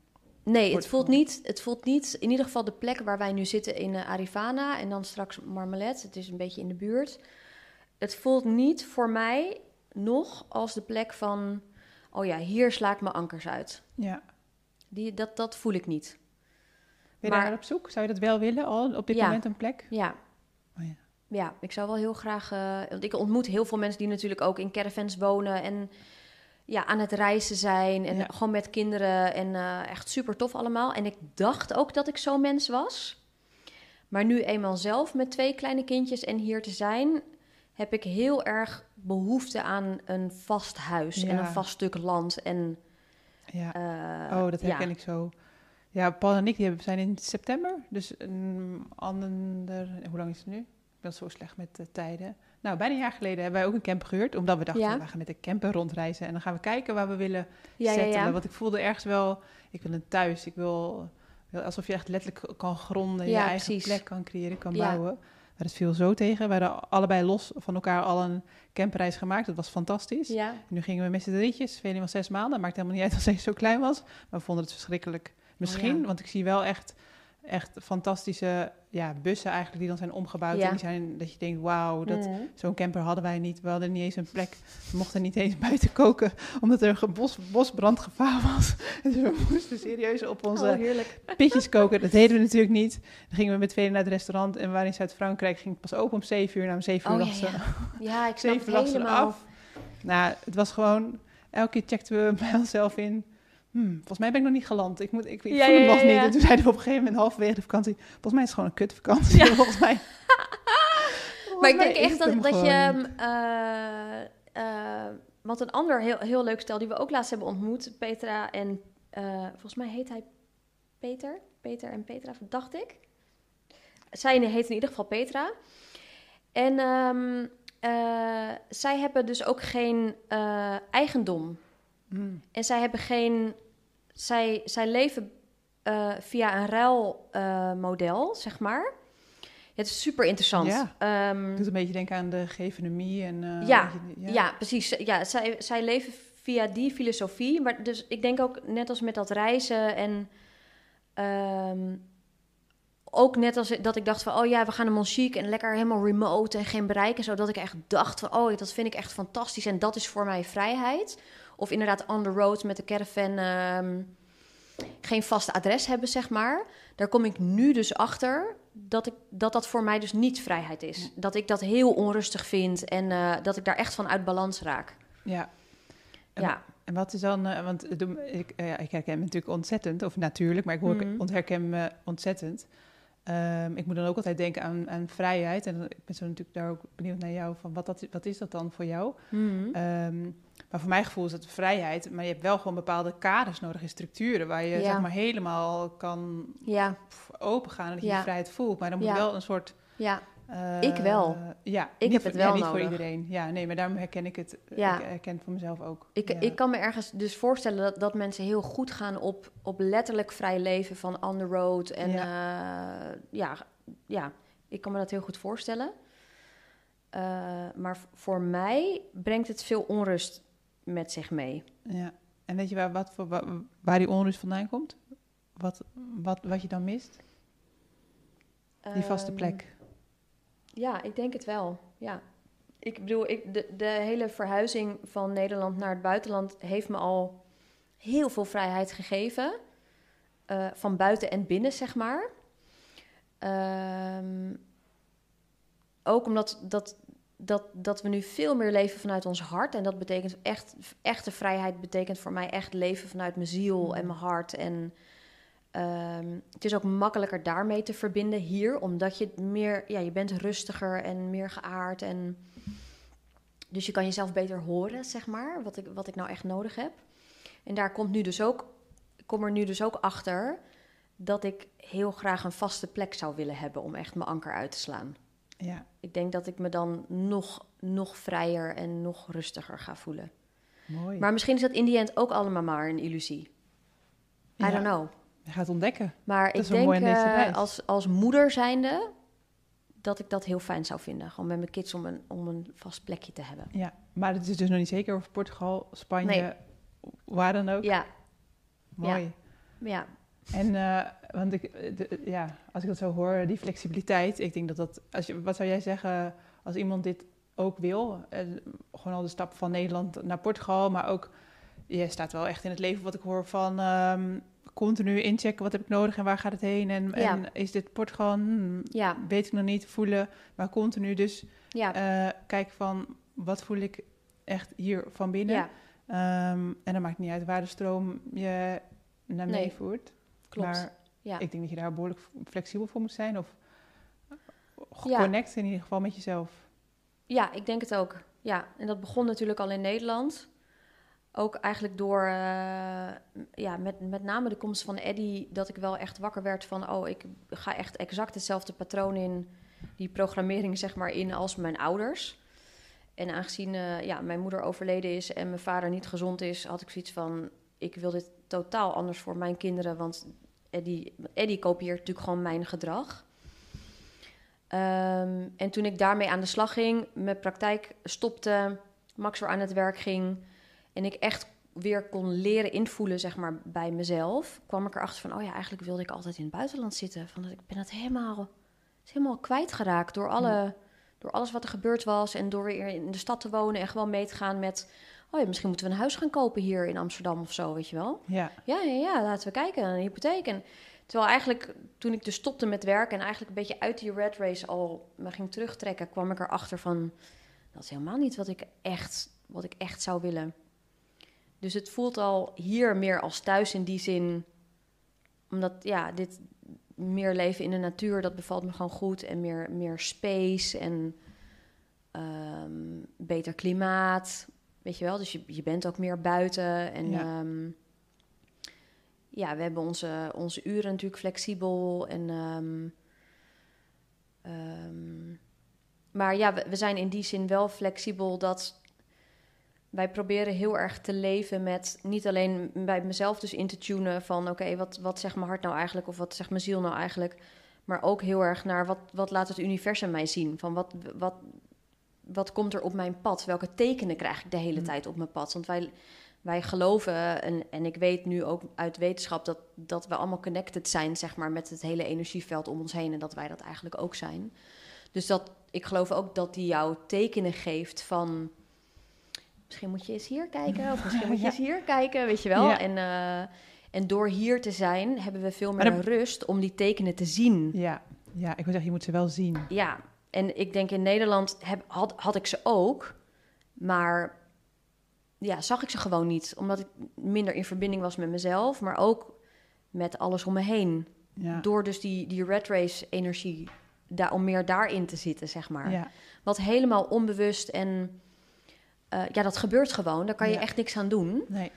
nee, het voelt, niet, het voelt niet, in ieder geval de plek waar wij nu zitten in eh, Arifana en dan straks Marmalet. Het is een beetje in de buurt. Het voelt niet voor mij nog als de plek van, oh ja, hier sla ik mijn ankers uit. Ja. Die, dat, dat voel ik niet. Ben je Maar- daar op zoek? Zou je dat wel willen al op dit Ja. moment een plek? Ja. Oh ja. Ja, ik zou wel heel graag. eh, want ik ontmoet heel veel mensen die natuurlijk ook in caravans wonen en ja, aan het reizen zijn en Ja. gewoon met kinderen en eh, echt super tof allemaal. En ik dacht ook dat ik zo'n mens was. Maar nu eenmaal zelf met twee kleine kindjes en hier te zijn, heb ik heel erg behoefte aan een vast huis en een vast stuk land. En, Ja. eh, oh, dat ja. herken ik zo. Ja, Paul en ik die zijn in september. Dus een ander... Hoe lang is het nu? Ik ben zo slecht met de tijden. Nou, bijna een jaar geleden hebben wij ook een camper gehuurd. Omdat we dachten, Ja. we gaan met de camper rondreizen. En dan gaan we kijken waar we willen Ja, ja, settelen. ja. Want ik voelde ergens wel... Ik wil een thuis. Ik wil... alsof je echt letterlijk kan gronden. Ja, je eigen precies. plek kan creëren, kan Ja. bouwen. Maar dat viel zo tegen. We hadden allebei los van elkaar al een camperreis gemaakt. Dat was fantastisch. Ja, nu gingen we met z'n drietjes, Velim was zes maanden. Maakt helemaal niet uit als hij zo klein was. Maar we vonden het verschrikkelijk. Misschien, Oh ja. want ik zie wel echt, echt fantastische ja, bussen eigenlijk die dan zijn omgebouwd. Ja. En die zijn dat je denkt, wauw, dat, Mhm. zo'n camper hadden wij niet. We hadden niet eens een plek. We mochten niet eens buiten koken, omdat er een bos, bosbrandgevaar was. Dus we moesten serieus op onze Oh, pitjes koken. Dat deden we natuurlijk niet. Dan gingen we met tweede naar het restaurant. En we waren in Zuid-Frankrijk, ging het pas open om zeven uur. Nou, om zeven uur Oh, lag ja, ja. Ja, ik snap het helemaal. eraf. Nou, het was gewoon... Elke keer checkten we bij onszelf in... Hmm, volgens mij ben ik nog niet geland. Ik, moet, ik, ik Ja, voel hem nog ja, niet. En toen zeiden we op een gegeven moment halverwege de vakantie... Volgens mij is het gewoon een kutvakantie. Volgens mij... maar ik denk echt dat, dat je... eh, want een ander heel, heel leuk stel die we ook laatst hebben ontmoet, Petra en... eh, volgens mij heet hij Peter. Peter en Petra, dacht ik. Zij heet in ieder geval Petra. En ehm, eh, zij hebben dus ook geen eigendom. Mm. En zij hebben geen. Zij, zij leven eh, via een ruilmodel, zeg maar. Het is super interessant. Ja. Ehm, doet een beetje denken aan de gevenemie en... eh, Ja, ja. precies. Ja, zij, zij leven via die filosofie. Maar dus ik denk ook net als met dat reizen en. ehm, ook net als dat ik dacht van, oh ja, we gaan naar Montchique en lekker helemaal remote en geen bereik en zo. Dat ik echt dacht van, oh, dat vind ik echt fantastisch en dat is voor mij vrijheid. Of inderdaad on the road met de caravan ehm, geen vast adres hebben, zeg maar. Daar kom ik nu dus achter dat ik, dat, dat voor mij dus niet vrijheid is. Dat ik dat heel onrustig vind en eh, dat ik daar echt van uit balans raak. ja. En Ja, En wat is dan, eh, want ik, eh, ja, ik herken me natuurlijk ontzettend, of natuurlijk, maar ik hoor, Mhm. ontherken me ontzettend. Ehm, ik moet dan ook altijd denken aan, aan vrijheid. En ik ben zo natuurlijk daar ook benieuwd naar jou, van wat, dat, wat is dat dan voor jou? Mhm. Ehm, maar voor mijn gevoel is dat vrijheid, maar je hebt wel gewoon bepaalde kaders nodig en structuren waar je Ja. zeg maar helemaal kan ja, pff, opengaan en dat je die vrijheid voelt. Maar dan moet Ja. wel een soort... ja, eh, Ik wel. Ja, Ik heb voor- het wel niet voor iedereen. Ja, nee, maar daarom herken ik het. Ja. Ik herken het voor mezelf ook. Ik, ja. ik kan me ergens dus voorstellen dat, dat mensen heel goed gaan op, op letterlijk vrij leven van on the road. En ja. ja, ja, ik kan me dat heel goed voorstellen. Eh, maar voor mij brengt het veel onrust met zich mee. Ja. En weet je waar, wat voor, wa- waar die onrust vandaan komt? Wat, wat, wat je dan mist? Die vaste Ehm, plek. Ja, ik denk het wel. Ja. Ik bedoel, ik, de, de hele verhuizing van Nederland naar het buitenland heeft me al heel veel vrijheid gegeven. Eh, van buiten en binnen, zeg maar. Ehm, ook omdat dat, dat, dat we nu veel meer leven vanuit ons hart. En dat betekent echt, echte vrijheid betekent voor mij echt leven vanuit mijn ziel en mijn hart. En ehm, het is ook makkelijker daarmee te verbinden hier, omdat je meer, ja, je bent rustiger en meer geaard. En dus je kan jezelf beter horen, zeg maar, wat ik, wat ik nou echt nodig heb. En daar komt nu dus ook, kom er nu dus ook achter dat ik heel graag een vaste plek zou willen hebben om echt mijn anker uit te slaan. Ja, Ik denk dat ik me dan nog, nog vrijer en nog rustiger ga voelen. mooi. Maar misschien is dat in die end ook allemaal maar een illusie. I don't know. Je gaat ontdekken. Maar ik denk reis. als, als moeder zijnde dat ik dat heel fijn zou vinden. Gewoon met mijn kids om een, om een vast plekje te hebben. Ja, maar het is dus nog niet zeker of Portugal, Spanje, Nee. waar dan ook. Ja, Mooi. ja, En eh, want ik, de- ja, als ik dat zo hoor, die flexibiliteit, ik denk dat dat, als je, wat zou jij zeggen als iemand dit ook wil? Eh, gewoon al de stap van Nederland naar Portugal, maar ook, je staat wel echt in het leven wat ik hoor van ehm, continu inchecken, wat heb ik nodig en waar gaat het heen? En, Ja. en is dit Portugal? Hmm, ja, weet ik nog niet, voelen, maar continu dus ja, eh kijken van, wat voel ik echt hier van binnen? Ehm, en dan maakt het niet uit waar de stroom je naar meevoert. Klopt. Maar ja. ik denk dat je daar behoorlijk flexibel voor moet zijn. Of Ja. connect in ieder geval met jezelf. Ja, ik denk het ook. Ja, en dat begon natuurlijk al in Nederland. Ook eigenlijk door, eh, ja, met, met name de komst van Eddie, dat ik wel echt wakker werd van, oh, ik ga echt exact hetzelfde patroon in, die programmering zeg maar, in als mijn ouders. En aangezien eh, ja, mijn moeder overleden is en mijn vader niet gezond is, had ik zoiets van, ik wil dit totaal anders voor mijn kinderen, want Eddie, Eddie kopieert natuurlijk gewoon mijn gedrag. Ehm, en toen ik daarmee aan de slag ging, mijn praktijk stopte, Max weer aan het werk ging en ik echt weer kon leren invoelen, zeg maar, bij mezelf, kwam ik erachter van, oh ja, eigenlijk wilde ik altijd in het buitenland zitten. Van, ik ben het helemaal, het is helemaal kwijtgeraakt door, alle, door alles wat er gebeurd was en door weer in de stad te wonen en gewoon mee te gaan met, oh ja, misschien moeten we een huis gaan kopen hier in Amsterdam of zo, weet je wel. Ja, Ja, ja, ja, laten we kijken. Een hypotheek. En terwijl eigenlijk toen ik dus stopte met werken en eigenlijk een beetje uit die red race al me ging terugtrekken, kwam ik erachter van dat is helemaal niet wat ik echt, wat ik echt zou willen. Dus het voelt al hier meer als thuis in die zin, omdat ja, dit meer leven in de natuur, dat bevalt me gewoon goed en meer, meer space en ehm, beter klimaat. Weet je wel, dus je, je bent ook meer buiten. En Ja. ja, ja we hebben onze, onze uren natuurlijk flexibel. En, ehm, ehm, maar ja, we, we zijn in die zin wel flexibel dat wij proberen heel erg te leven met niet alleen bij mezelf dus in te tunen van oké, wat, wat zegt mijn hart nou eigenlijk of wat zegt mijn ziel nou eigenlijk, maar ook heel erg naar wat, wat laat het universum mij zien? Van wat, wat, wat komt er op mijn pad? Welke tekenen krijg ik de hele Mm. tijd op mijn pad? Want wij, wij geloven, en, en ik weet nu ook uit wetenschap dat, dat we allemaal connected zijn, zeg maar, met het hele energieveld om ons heen en dat wij dat eigenlijk ook zijn. Dus dat, ik geloof ook dat die jou tekenen geeft van. Misschien moet je eens hier kijken, of misschien moet je Ja. eens hier kijken, weet je wel. Ja. En, eh, en door hier te zijn, hebben we veel meer dan- rust om die tekenen te zien. Ja, ja, ik wil zeggen, je moet ze wel zien. Ja, en ik denk in Nederland heb, had, had ik ze ook, maar ja, zag ik ze gewoon niet. Omdat ik minder in verbinding was met mezelf, maar ook met alles om me heen. Ja. Door dus die, die red race energie, daar, om meer daarin te zitten, zeg maar. Ja, Wat helemaal onbewust en eh, ja, dat gebeurt gewoon. Daar kan je Ja. echt niks aan doen. nee.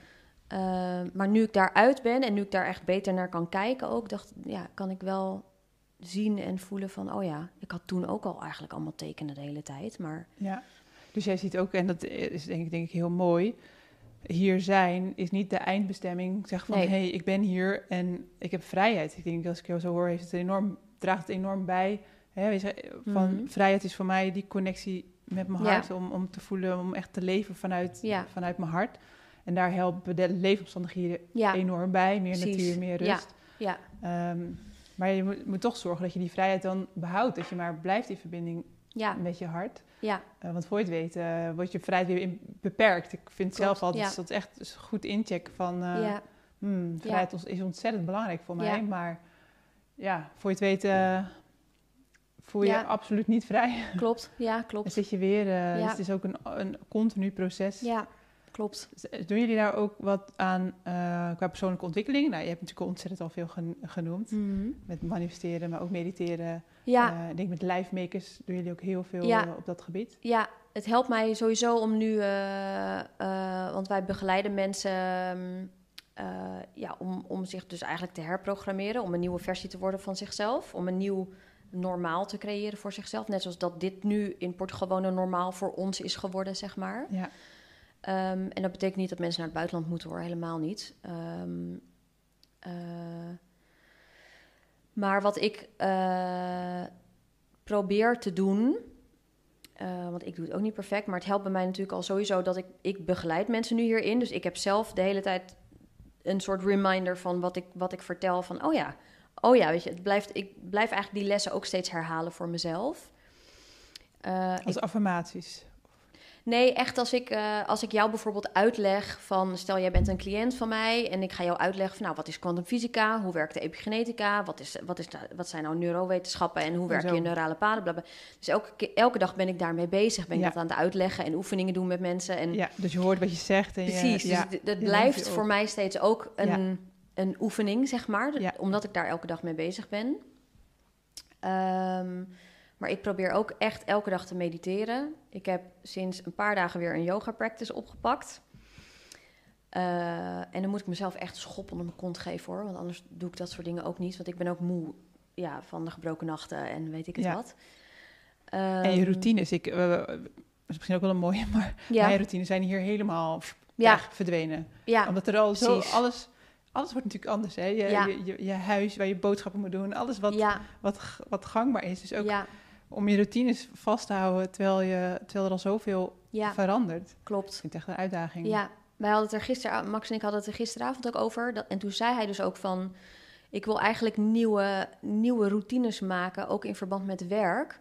Uh, maar nu ik daaruit ben en nu ik daar echt beter naar kan kijken ook, dacht, ja, kan ik wel zien en voelen van, oh ja, ik had toen ook al eigenlijk allemaal tekenen de hele tijd, maar Ja, dus jij ziet ook, en dat is denk ik, denk ik heel mooi, hier zijn is niet de eindbestemming. Zeg van, hé, Nee. hey, ik ben hier en ik heb vrijheid. Ik denk, als ik jou zo hoor, heeft het enorm, draagt het enorm bij. Hè, van Mhm. vrijheid is voor mij die connectie met mijn Ja. hart, om, om te voelen, om echt te leven vanuit, Ja. vanuit mijn hart. En daar helpen de leefomstandigheden ja, enorm bij. Meer Precies. natuur, meer rust. ja, Ehm, maar je moet, moet toch zorgen dat je die vrijheid dan behoudt. Dat je maar blijft in verbinding ja, met je hart. ja, Eh, want voor je het weet, eh, wordt je vrijheid weer in- beperkt. Ik vind Klopt, zelf altijd ja. dat echt is goed inchecken van... eh, ja, hmm, vrijheid is- is ontzettend belangrijk voor mij. Ja. Maar ja, voor je het weet voel je Ja. je absoluut niet vrij. klopt, ja, En klopt, zit je weer... eh, Ja. Dus het is ook een, een continu proces. ja, klopt. Doen jullie daar ook wat aan eh, qua persoonlijke ontwikkeling? Nou, je hebt natuurlijk ontzettend al veel gen- genoemd. Mhm. Met manifesteren, maar ook mediteren. Ja, Eh, ik denk met live makers doen jullie ook heel veel Ja. eh, op dat gebied. Ja, het helpt mij sowieso om nu, want wij begeleiden mensen ehm, eh, ja, om, om zich dus eigenlijk te herprogrammeren, om een nieuwe versie te worden van zichzelf, om een nieuw normaal te creëren voor zichzelf. Net zoals dat dit nu in Portugal gewoon een normaal voor ons is geworden, zeg maar. Ja, Ehm, en dat betekent niet dat mensen naar het buitenland moeten hoor, helemaal niet. Ehm, eh, maar wat ik eh, probeer te doen, eh, want ik doe het ook niet perfect, maar het helpt bij mij natuurlijk al sowieso dat ik, ik begeleid mensen nu hierin. Dus ik heb zelf de hele tijd een soort reminder van wat ik, wat ik vertel van, oh ja, oh ja, weet je, het blijft, ik blijf eigenlijk die lessen ook steeds herhalen voor mezelf. Als affirmaties. Nee, echt als ik, eh, als ik jou bijvoorbeeld uitleg van... stel, jij bent een cliënt van mij en ik ga jou uitleggen... van nou, wat is kwantumfysica, hoe werkt de epigenetica... wat, is, wat, is, da- wat zijn nou neurowetenschappen en hoe werken je neurale paden, blablabla. Dus elke, elke dag ben ik daarmee bezig, ben ik Ja. dat aan het uitleggen... en oefeningen doen met mensen. En Ja, dus je hoort wat je zegt. En precies, je, dus ja, d- dat blijft voor mij steeds ook een, een oefening, zeg maar... Omdat ik daar elke dag mee bezig ben. Ehm, maar ik probeer ook echt elke dag te mediteren. Ik heb sinds een paar dagen weer een yoga practice opgepakt. Eh, en dan moet ik mezelf echt een schop onder mijn kont geven hoor. Want anders doe ik dat soort dingen ook niet. Want ik ben ook moe ja, van de gebroken nachten en weet ik het Ja. wat. En je Ehm, routines, ik, eh, dat is misschien ook wel een mooie, maar Ja, mijn routines zijn hier helemaal pff, ja, weg, verdwenen. ja, Omdat er al zo alles, alles wordt natuurlijk anders. Hè? Je, je, je, je huis waar je boodschappen moet doen, alles wat, wat, wat gangbaar is. Dus ook om je routines vast te houden terwijl, je, terwijl er al zoveel ja, verandert. Ik klopt. vind het echt een uitdaging. Ja, wij hadden het er gisteren, Max en ik hadden het er gisteravond ook over. Dat, en toen zei hij dus ook van, ik wil eigenlijk nieuwe, nieuwe routines maken, ook in verband met werk.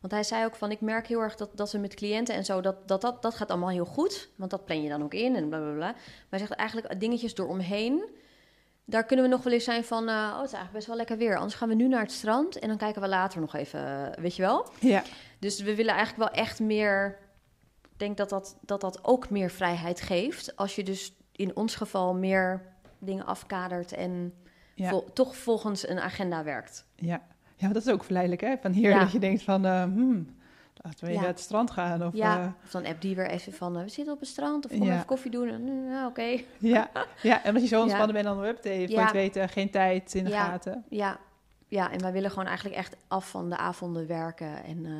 Want hij zei ook van, ik merk heel erg dat, dat we met cliënten en zo, dat, dat, dat, dat gaat allemaal heel goed. Want dat plan je dan ook in en bla bla bla. Maar hij zegt eigenlijk dingetjes eromheen. Daar kunnen we nog wel eens zijn van, eh, oh het is eigenlijk best wel lekker weer. Anders gaan we nu naar het strand en dan kijken we later nog even, eh, weet je wel. Ja, Dus we willen eigenlijk wel echt meer. Ik denk dat dat, dat dat ook meer vrijheid geeft. Als je dus in ons geval meer dingen afkadert en ja, vol- toch volgens een agenda werkt. ja. ja, dat is ook verleidelijk. Hè? Van hier Ja. dat je denkt van, eh, hmm, laten we Ja. naar het strand gaan. Of, ja, eh, of dan app die weer even van, eh, we zitten op het strand, of kom Ja. even koffie doen. En, mm, ja, oké. ja, ja, en als je zo Ja. ontspannen bent, dan heb je voor je Ja. het weten geen tijd in de Ja. gaten. Ja. ja, en wij willen gewoon eigenlijk echt af van de avonden werken en eh,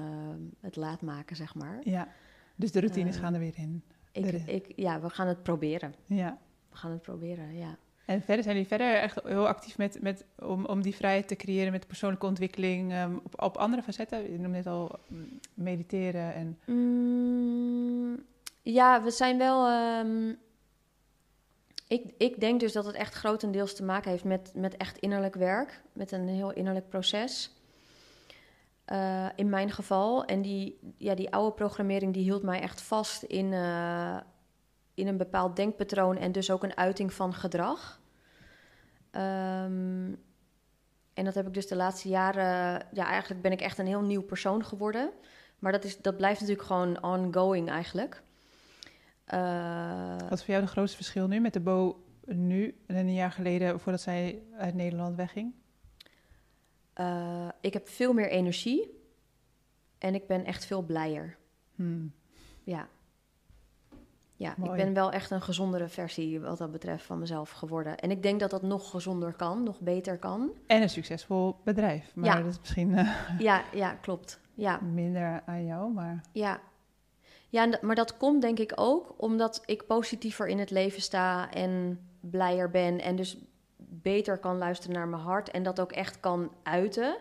het laat maken, zeg maar. Ja, dus de routines Eh, gaan er weer in. Ik, ik, ja, we gaan het proberen. Ja. We gaan het proberen, ja. En verder zijn jullie verder echt heel actief met, met, om, om die vrijheid te creëren met persoonlijke ontwikkeling ehm, op, op andere facetten? Je noemde net al mm, mediteren en... Mm, ja, we zijn wel. ehm, ik, ik denk dus dat het echt grotendeels te maken heeft met, met echt innerlijk werk, met een heel innerlijk proces. Eh, in mijn geval. En die, ja, die oude programmering die hield mij echt vast in, eh, in een bepaald denkpatroon en dus ook een uiting van gedrag. Ehm, en dat heb ik dus de laatste jaren. Ja, eigenlijk ben ik echt een heel nieuw persoon geworden. Maar dat, is, dat blijft natuurlijk gewoon ongoing eigenlijk. Eh, Wat is voor jou de grootste verschil nu met de Bo nu en een jaar geleden voordat zij uit Nederland wegging? eh, ik heb veel meer energie en ik ben echt veel blijer. Hmm. Ja. Ja, ik ben wel echt een gezondere versie wat dat betreft van mezelf geworden. En ik denk dat dat nog gezonder kan, nog beter kan. En een succesvol bedrijf. Maar Ja. dat is misschien eh, Ja, ja, klopt. Ja, minder aan jou, maar... ja. Ja, maar dat komt denk ik ook omdat ik positiever in het leven sta en blijer ben. En dus beter kan luisteren naar mijn hart en dat ook echt kan uiten.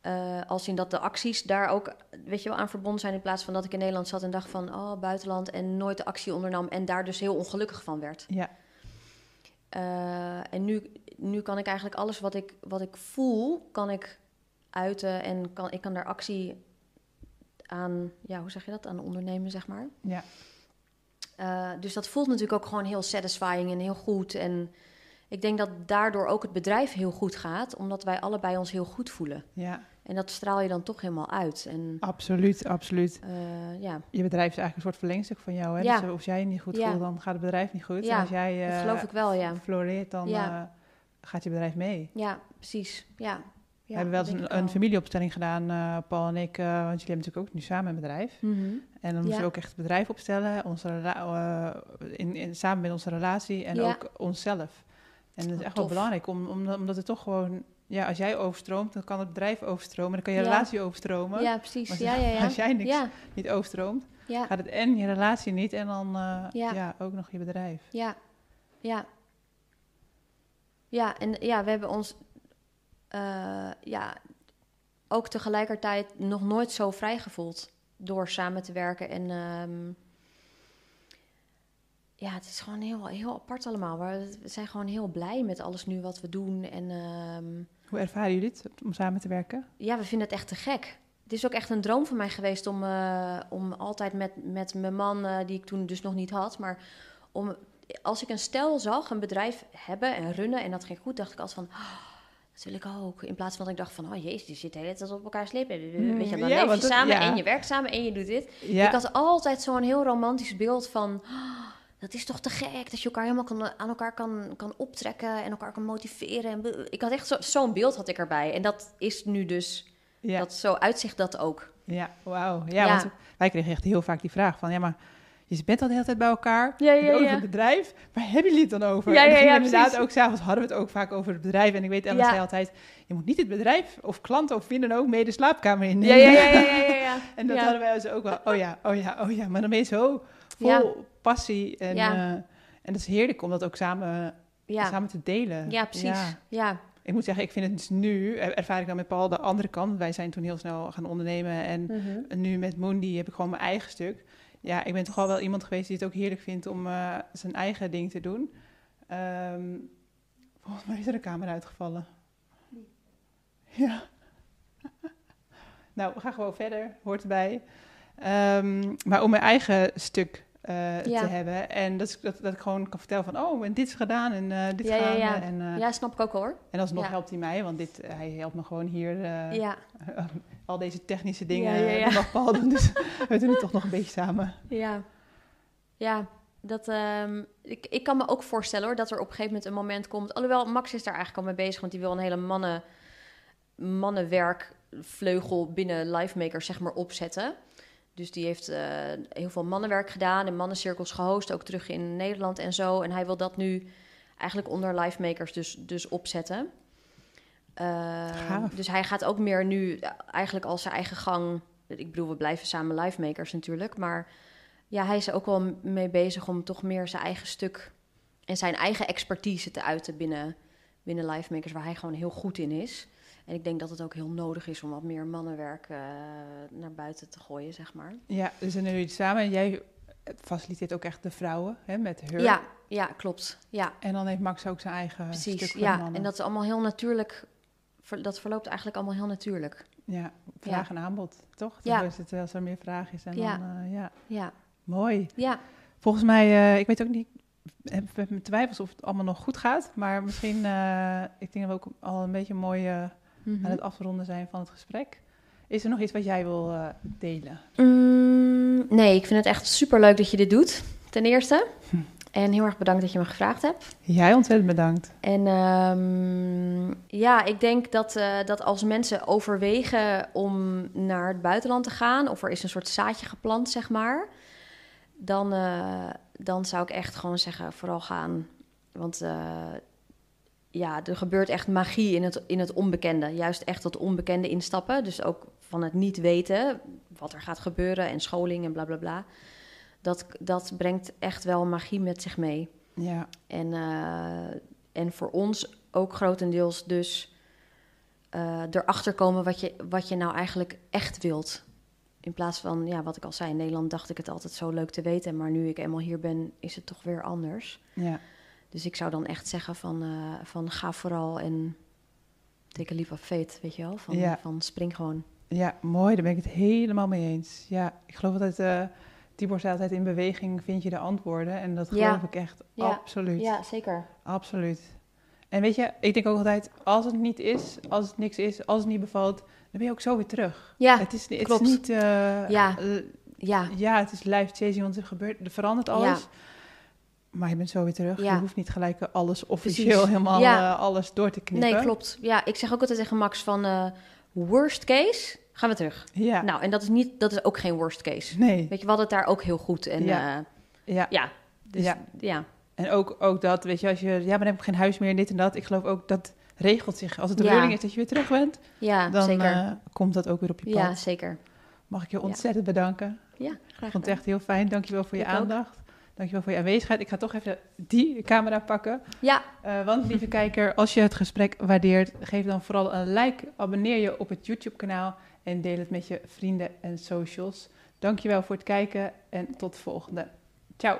Eh, als in dat de acties daar ook, weet je wel, aan verbonden zijn. In plaats van dat ik in Nederland zat en dacht van, oh, buitenland en nooit de actie ondernam. En daar dus heel ongelukkig van werd. Ja, Eh, en nu, nu kan ik eigenlijk alles wat ik, wat ik voel, kan ik uiten. En kan, ik kan daar actie aan, ja, hoe zeg je dat, aan ondernemen, zeg maar. ja. Eh, dus dat voelt natuurlijk ook gewoon heel satisfying en heel goed. En ik denk dat daardoor ook het bedrijf heel goed gaat, omdat wij allebei ons heel goed voelen. ja. En dat straal je dan toch helemaal uit. En Absoluut, absoluut. eh, ja, Je bedrijf is eigenlijk een soort verlengstuk van jou. Hè? Ja. Dus als jij je niet goed Ja. voelt, dan gaat het bedrijf niet goed. Ja, en als jij dat eh, geloof ik wel, ja. floreert, dan eh, gaat je bedrijf mee. Ja, precies. Ja. ja we hebben wel eens een, een familieopstelling gedaan, Paul en ik. want jullie hebben natuurlijk ook nu samen een bedrijf. Mhm. En dan moesten we ook echt het bedrijf opstellen, onze in, in, samen met onze relatie en ook onszelf. En dat is Wat echt wel belangrijk, om, om, omdat het toch gewoon... Ja, als jij overstroomt, dan kan het bedrijf overstromen. Dan kan je Ja. relatie overstromen. Ja, precies. Maar Ja, ja, ja. als jij niks niet overstroomt, gaat het en je relatie niet en dan eh, Ja. ook nog je bedrijf. Ja, ja. Ja, en ja, we hebben ons eh, ja, ook tegelijkertijd nog nooit zo vrij gevoeld door samen te werken. En ehm, ja, het is gewoon heel, heel apart allemaal. We we zijn gewoon heel blij met alles nu wat we doen. En ehm, Hoe ervaren jullie het om samen te werken? ja, we vinden het echt te gek. Het is ook echt een droom van mij geweest om, eh, om altijd met, met mijn man, eh, die ik toen dus nog niet had, maar om, als ik een stel zag, een bedrijf hebben en runnen en dat ging goed, dacht ik altijd van, "Ah, dat wil ik ook. In plaats van dat ik dacht van, oh jezus, die zit de hele tijd op elkaar slepen. Mm, Weet je, dan ja, leef je samen ja. en je werkt samen en je doet dit. Ja, Ik had altijd zo'n heel romantisch beeld van. "Ah, dat is toch te gek dat je elkaar helemaal kan, aan elkaar kan, kan optrekken en elkaar kan motiveren. En ik had echt zo- zo'n beeld had ik erbij. En dat is nu dus, ja, dat zo uitzicht dat ook. ja, wauw. Ja, Ja. want wij kregen echt heel vaak die vraag van, ja, maar je bent al de hele tijd bij elkaar. Ja, nog een bedrijf. Waar hebben jullie het dan over? Ja, ja, ja, inderdaad precies. ook s'avonds hadden we het ook vaak over het bedrijf. En ik weet, Ellen zei altijd, je moet niet het bedrijf of klanten of wie dan ook mee de slaapkamer in. Ja, ja, ja, ja, ja, ja, ja. En dat hadden wij dus ook wel, oh ja, oh ja, oh ja. Maar dan ben je zo vol. passie. En, Ja. eh, en dat is heerlijk om dat ook samen, Ja, samen te delen. ja precies. Ja. Ik moet zeggen, ik vind het dus nu, er- ervaar ik dan met Paul de andere kant. Wij zijn toen heel snel gaan ondernemen. En Mhm. nu met Moondy heb ik gewoon mijn eigen stuk. Ja, ik ben toch al wel iemand geweest die het ook heerlijk vindt om eh, zijn eigen ding te doen. Ehm, volgens mij is er een camera uitgevallen. Ja. nou, we gaan gewoon verder, hoort erbij. Ehm, maar om mijn eigen stuk eh, Ja. te hebben. En dat, dat, dat ik gewoon kan vertellen van, oh, en dit is gedaan en eh, dit Ja, gaan ja. En, eh, ja, snap ik ook hoor. en alsnog helpt hij mij, want dit, hij helpt me gewoon hier Ja, al deze technische dingen. Ja, mag Paul doen, dus we doen het toch nog een beetje samen. ja. Ja, dat, ehm, ik, ik kan me ook voorstellen hoor, dat er op een gegeven moment een moment komt. Alhoewel, Max is daar eigenlijk al mee bezig, want die wil een hele mannen, mannenwerk vleugel binnen Lifemakers zeg maar opzetten. Dus die heeft eh, heel veel mannenwerk gedaan en mannencirkels gehost, ook terug in Nederland en zo. En hij wil dat nu eigenlijk onder Lifemakers dus, dus opzetten. Uh, Gaaf. dus hij gaat ook meer nu eh, eigenlijk als zijn eigen gang. Ik bedoel, we blijven samen Lifemakers natuurlijk. Maar ja, hij is er ook wel mee bezig om toch meer zijn eigen stuk en zijn eigen expertise te uiten binnen, binnen Lifemakers, waar hij gewoon heel goed in is. En ik denk dat het ook heel nodig is om wat meer mannenwerk uh, naar buiten te gooien, zeg maar. Ja, dus doen jullie samen. En jij faciliteert ook echt de vrouwen hè, met haar. Ja, ja, klopt. Ja. En dan heeft Max ook zijn eigen Precies, stuk ja. mannen. En dat is allemaal heel natuurlijk. Dat verloopt eigenlijk allemaal heel natuurlijk. Ja, vraag en aanbod, toch? Ja. Is het als er meer vraag is. En Ja. dan, eh, ja, Ja, mooi. ja. Volgens mij, eh, ik weet ook niet, heb heb mijn twijfels of het allemaal nog goed gaat. Maar misschien, eh, ik denk dat we ook al een beetje mooi eh, Mhm. aan het afronden zijn van het gesprek. Is er nog iets wat jij wil eh, delen? Mm, nee, ik vind het echt super leuk dat je dit doet. Ten eerste. Hm. En heel erg bedankt dat je me gevraagd hebt. Jij ontzettend bedankt. En ehm, ja, ik denk dat, eh, dat als mensen overwegen om naar het buitenland te gaan, of er is een soort zaadje geplant, zeg maar, dan, eh, dan zou ik echt gewoon zeggen: vooral gaan. Want eh, ja, er gebeurt echt magie in het, in het onbekende. Juist echt dat onbekende instappen. Dus ook van het niet weten wat er gaat gebeuren en scholing en bla bla bla. Dat, dat brengt echt wel magie met zich mee. Ja, En, eh, en voor ons ook grotendeels dus eh, erachter komen wat je, wat je nou eigenlijk echt wilt. In plaats van, ja, wat ik al zei, in Nederland dacht ik het altijd zo leuk te weten. Maar nu ik eenmaal hier ben, is het toch weer anders. ja. Dus ik zou dan echt zeggen van, eh, van ga vooral en take a leap of faith, weet je wel? Van, Ja. van spring gewoon. Ja, mooi. Daar ben ik het helemaal mee eens. Ja, ik geloof altijd, eh Tibor zei altijd in beweging vind je de antwoorden. En dat geloof Ja. ik echt Ja. absoluut. Ja, zeker. Absoluut. En weet je, ik denk ook altijd, als het niet is, als het niks is, als het niet bevalt, dan ben je ook zo weer terug. Ja, het is, het klopt. is niet, eh, Ja. ja, ja, het is life changing, want er gebeurt, er verandert alles. Maar je bent zo weer terug. Ja. Je hoeft niet gelijk alles officieel Precies. helemaal Ja. eh, alles door te knippen. nee, klopt. Ja, ik zeg ook altijd tegen Max van eh, worst case, gaan we terug. Ja. Nou, en dat is, niet, dat is ook geen worst case. nee. Weet je, we hadden het daar ook heel goed. En Ja. ja, Ja. ja dus Ja. ja. En ook, ook dat, weet je, als je, ja, maar dan heb ik geen huis meer, dit en dat. Ik geloof ook dat regelt zich. Als het de bedoeling is dat je weer terug bent, Ja, dan zeker. eh, komt dat ook weer op je pad. ja, zeker. Mag ik je ontzettend bedanken. Ja, Ik graag vond het gedaan. echt heel fijn. Dankjewel voor je Ik ook. Dankjewel voor je aanwezigheid. Ik ga toch even die camera pakken. Ja, Eh, want lieve kijker, als je het gesprek waardeert, geef dan vooral een like. Abonneer je op het YouTube kanaal en deel het met je vrienden en socials. Dankjewel voor het kijken en tot de volgende. Ciao.